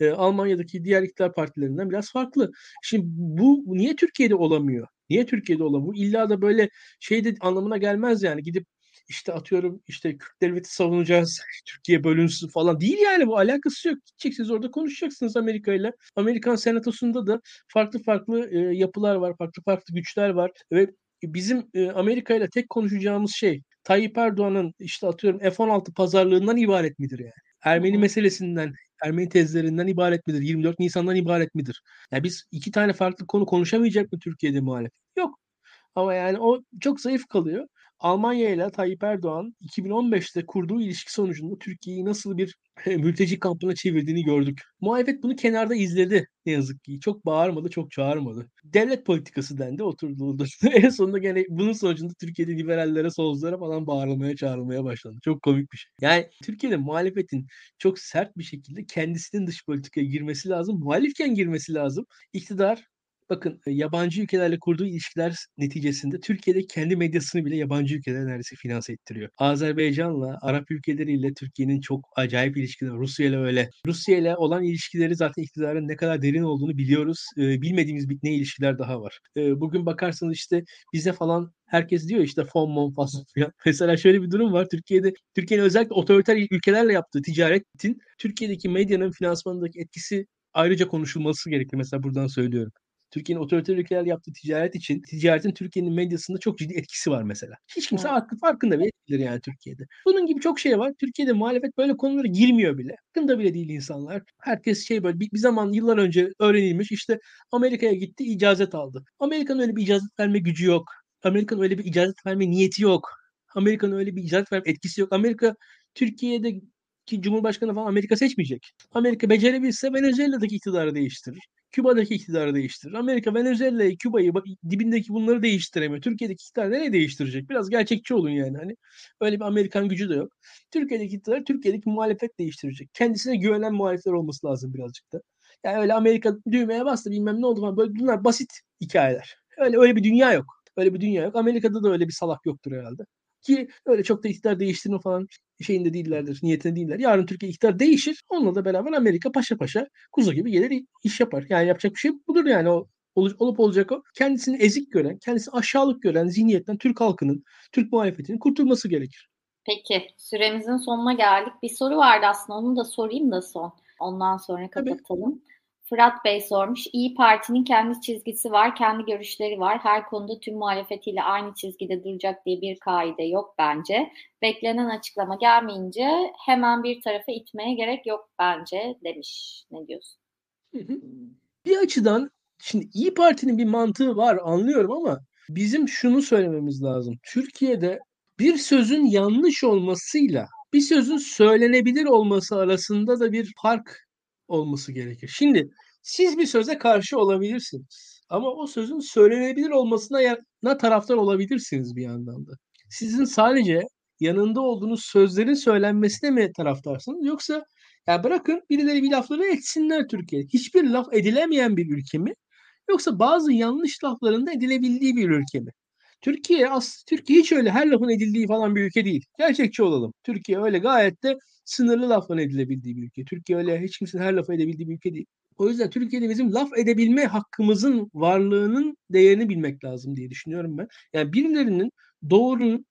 e, Almanya'daki diğer iktidar partilerinden biraz farklı. Şimdi bu niye Türkiye'de olamıyor? Niye Türkiye'de olamıyor? İlla da böyle şey de anlamına gelmez yani gidip işte atıyorum işte Kürt devleti savunacağız, Türkiye bölünsün falan değil yani bu alakası yok. Gideceksiniz orada konuşacaksınız Amerika ile. Amerikan senatosunda da farklı farklı e, yapılar var, farklı farklı güçler var ve bizim e, Amerika ile tek konuşacağımız şey Tayyip Erdoğan'ın işte atıyorum F-16 pazarlığından ibaret midir yani? Ermeni meselesinden, Ermeni tezlerinden ibaret midir? 24 Nisan'dan ibaret midir? Yani biz iki tane farklı konu konuşamayacak mı Türkiye'de muhalefet? Yok. Ama yani o çok zayıf kalıyor. Almanya ile Tayyip Erdoğan 2015'te kurduğu ilişki sonucunda Türkiye'yi nasıl bir mülteci kampına çevirdiğini gördük. Muhalefet bunu kenarda izledi ne yazık ki. Çok bağırmadı, çok çağırmadı. Devlet politikası dendi, oturdu. en sonunda gene bunun sonucunda Türkiye'de liberallere, solculara falan bağırmaya, çağrılmaya başlandı. Çok komik bir şey. Yani Türkiye'de muhalefetin çok sert bir şekilde kendisinin dış politikaya girmesi lazım. Muhalifken girmesi lazım. İktidar Bakın e, yabancı ülkelerle kurduğu ilişkiler neticesinde Türkiye'de kendi medyasını bile yabancı ülkeler neredeyse finanse ettiriyor. Azerbaycan'la, Arap ülkeleriyle Türkiye'nin çok acayip ilişkileri, Rusya ile öyle. Rusya ile olan ilişkileri zaten iktidarın ne kadar derin olduğunu biliyoruz. Ee, bilmediğimiz ne ilişkiler daha var. Ee, bugün bakarsanız işte bize falan herkes diyor işte fon mon falan filan. Mesela şöyle bir durum var. Türkiye'de Türkiye'nin özellikle otoriter ülkelerle yaptığı ticaretin Türkiye'deki medyanın finansmanındaki etkisi ayrıca konuşulması gerekir. Mesela buradan söylüyorum. Türkiye'nin otoriter ülkelerle yaptığı ticaret için ticaretin Türkiye'nin medyasında çok ciddi etkisi var mesela. Hiç kimse evet. farkında bile değildir yani Türkiye'de. Bunun gibi çok şey var. Türkiye'de muhalefet böyle konulara girmiyor bile. Farkında bile değil insanlar. Herkes şey böyle bir, bir zaman yıllar önce öğrenilmiş işte Amerika'ya gitti icazet aldı. Amerika'nın öyle bir icazet verme gücü yok. Amerika'nın öyle bir icazet verme niyeti yok. Amerika'nın öyle bir icazet verme etkisi yok. Amerika Türkiye'de ki Cumhurbaşkanı falan Amerika seçmeyecek. Amerika becerebilse Venezuela'daki iktidarı değiştirir. Küba'daki iktidarı değiştirir. Amerika Venezuela'yı, Küba'yı dibindeki bunları değiştiremiyor. Türkiye'deki iktidar nereye değiştirecek? Biraz gerçekçi olun yani. Hani öyle bir Amerikan gücü de yok. Türkiye'deki iktidar Türkiye'deki muhalefet değiştirecek. Kendisine güvenen muhalefetler olması lazım birazcık da. Yani öyle Amerika düğmeye bastı bilmem ne oldu falan. Böyle bunlar basit hikayeler. Öyle öyle bir dünya yok. Öyle bir dünya yok. Amerika'da da öyle bir salak yoktur herhalde. Ki öyle çok da iktidar değiştirme falan şeyinde değillerdir, niyetinde değiller. Yarın Türkiye iktidar değişir. Onunla da beraber Amerika paşa paşa kuzu gibi gelir iş yapar. Yani yapacak bir şey budur yani o olup olacak o. Kendisini ezik gören, kendisini aşağılık gören zihniyetten Türk halkının, Türk muhalefetinin kurtulması gerekir. Peki süremizin sonuna geldik. Bir soru vardı aslında onu da sorayım da son. Ondan sonra kapatalım. Tabii. Fırat Bey sormuş. İyi Parti'nin kendi çizgisi var, kendi görüşleri var. Her konuda tüm muhalefetiyle aynı çizgide duracak diye bir kaide yok bence. Beklenen açıklama gelmeyince hemen bir tarafa itmeye gerek yok bence demiş. Ne diyorsun? Bir açıdan şimdi İyi Parti'nin bir mantığı var anlıyorum ama bizim şunu söylememiz lazım. Türkiye'de bir sözün yanlış olmasıyla bir sözün söylenebilir olması arasında da bir fark olması gerekir. Şimdi siz bir söze karşı olabilirsiniz. Ama o sözün söylenebilir olmasına yana taraftar olabilirsiniz bir yandan da. Sizin sadece yanında olduğunuz sözlerin söylenmesine mi taraftarsınız? Yoksa ya bırakın birileri bir lafları etsinler Türkiye. Hiçbir laf edilemeyen bir ülke mi? Yoksa bazı yanlış lafların da edilebildiği bir ülke mi? Türkiye as Türkiye hiç öyle her lafın edildiği falan bir ülke değil. Gerçekçi olalım. Türkiye öyle gayet de sınırlı lafın edilebildiği bir ülke. Türkiye öyle hiç kimsenin her lafı edebildiği bir ülke değil. O yüzden Türkiye'de bizim laf edebilme hakkımızın varlığının değerini bilmek lazım diye düşünüyorum ben. Yani birilerinin doğru,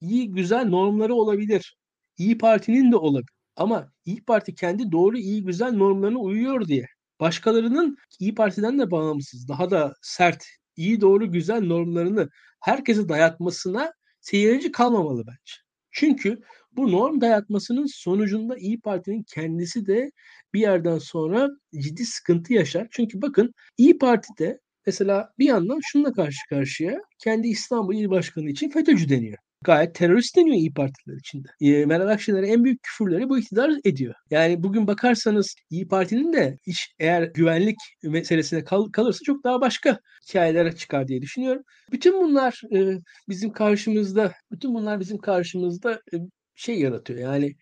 iyi, güzel normları olabilir. İyi Parti'nin de olabilir. Ama İyi Parti kendi doğru, iyi, güzel normlarına uyuyor diye başkalarının İyi Parti'den de bağımsız, daha da sert, iyi, doğru, güzel normlarını herkese dayatmasına seyirci kalmamalı bence. Çünkü bu norm dayatmasının sonucunda İyi Parti'nin kendisi de bir yerden sonra ciddi sıkıntı yaşar. Çünkü bakın İyi Parti'de mesela bir yandan şununla karşı karşıya kendi İstanbul İl Başkanı için FETÖ'cü deniyor gayet terörist deniyor İyi Partililer içinde. E, Meral Akşener'e en büyük küfürleri bu iktidar ediyor. Yani bugün bakarsanız İyi Parti'nin de iş eğer güvenlik meselesine kal, kalırsa çok daha başka hikayeler çıkar diye düşünüyorum. Bütün bunlar e, bizim karşımızda, bütün bunlar bizim karşımızda e, şey yaratıyor. Yani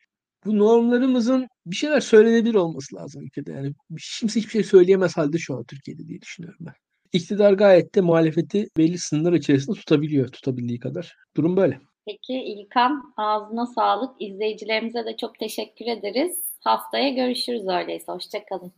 bu normlarımızın bir şeyler söylenebilir olması lazım ülkede. Yani kimse hiçbir şey söyleyemez halde şu an Türkiye'de diye düşünüyorum ben. İktidar gayet de muhalefeti belli sınırlar içerisinde tutabiliyor, tutabildiği kadar. Durum böyle. Peki İlkan ağzına sağlık. İzleyicilerimize de çok teşekkür ederiz. Haftaya görüşürüz öyleyse. Hoşçakalın.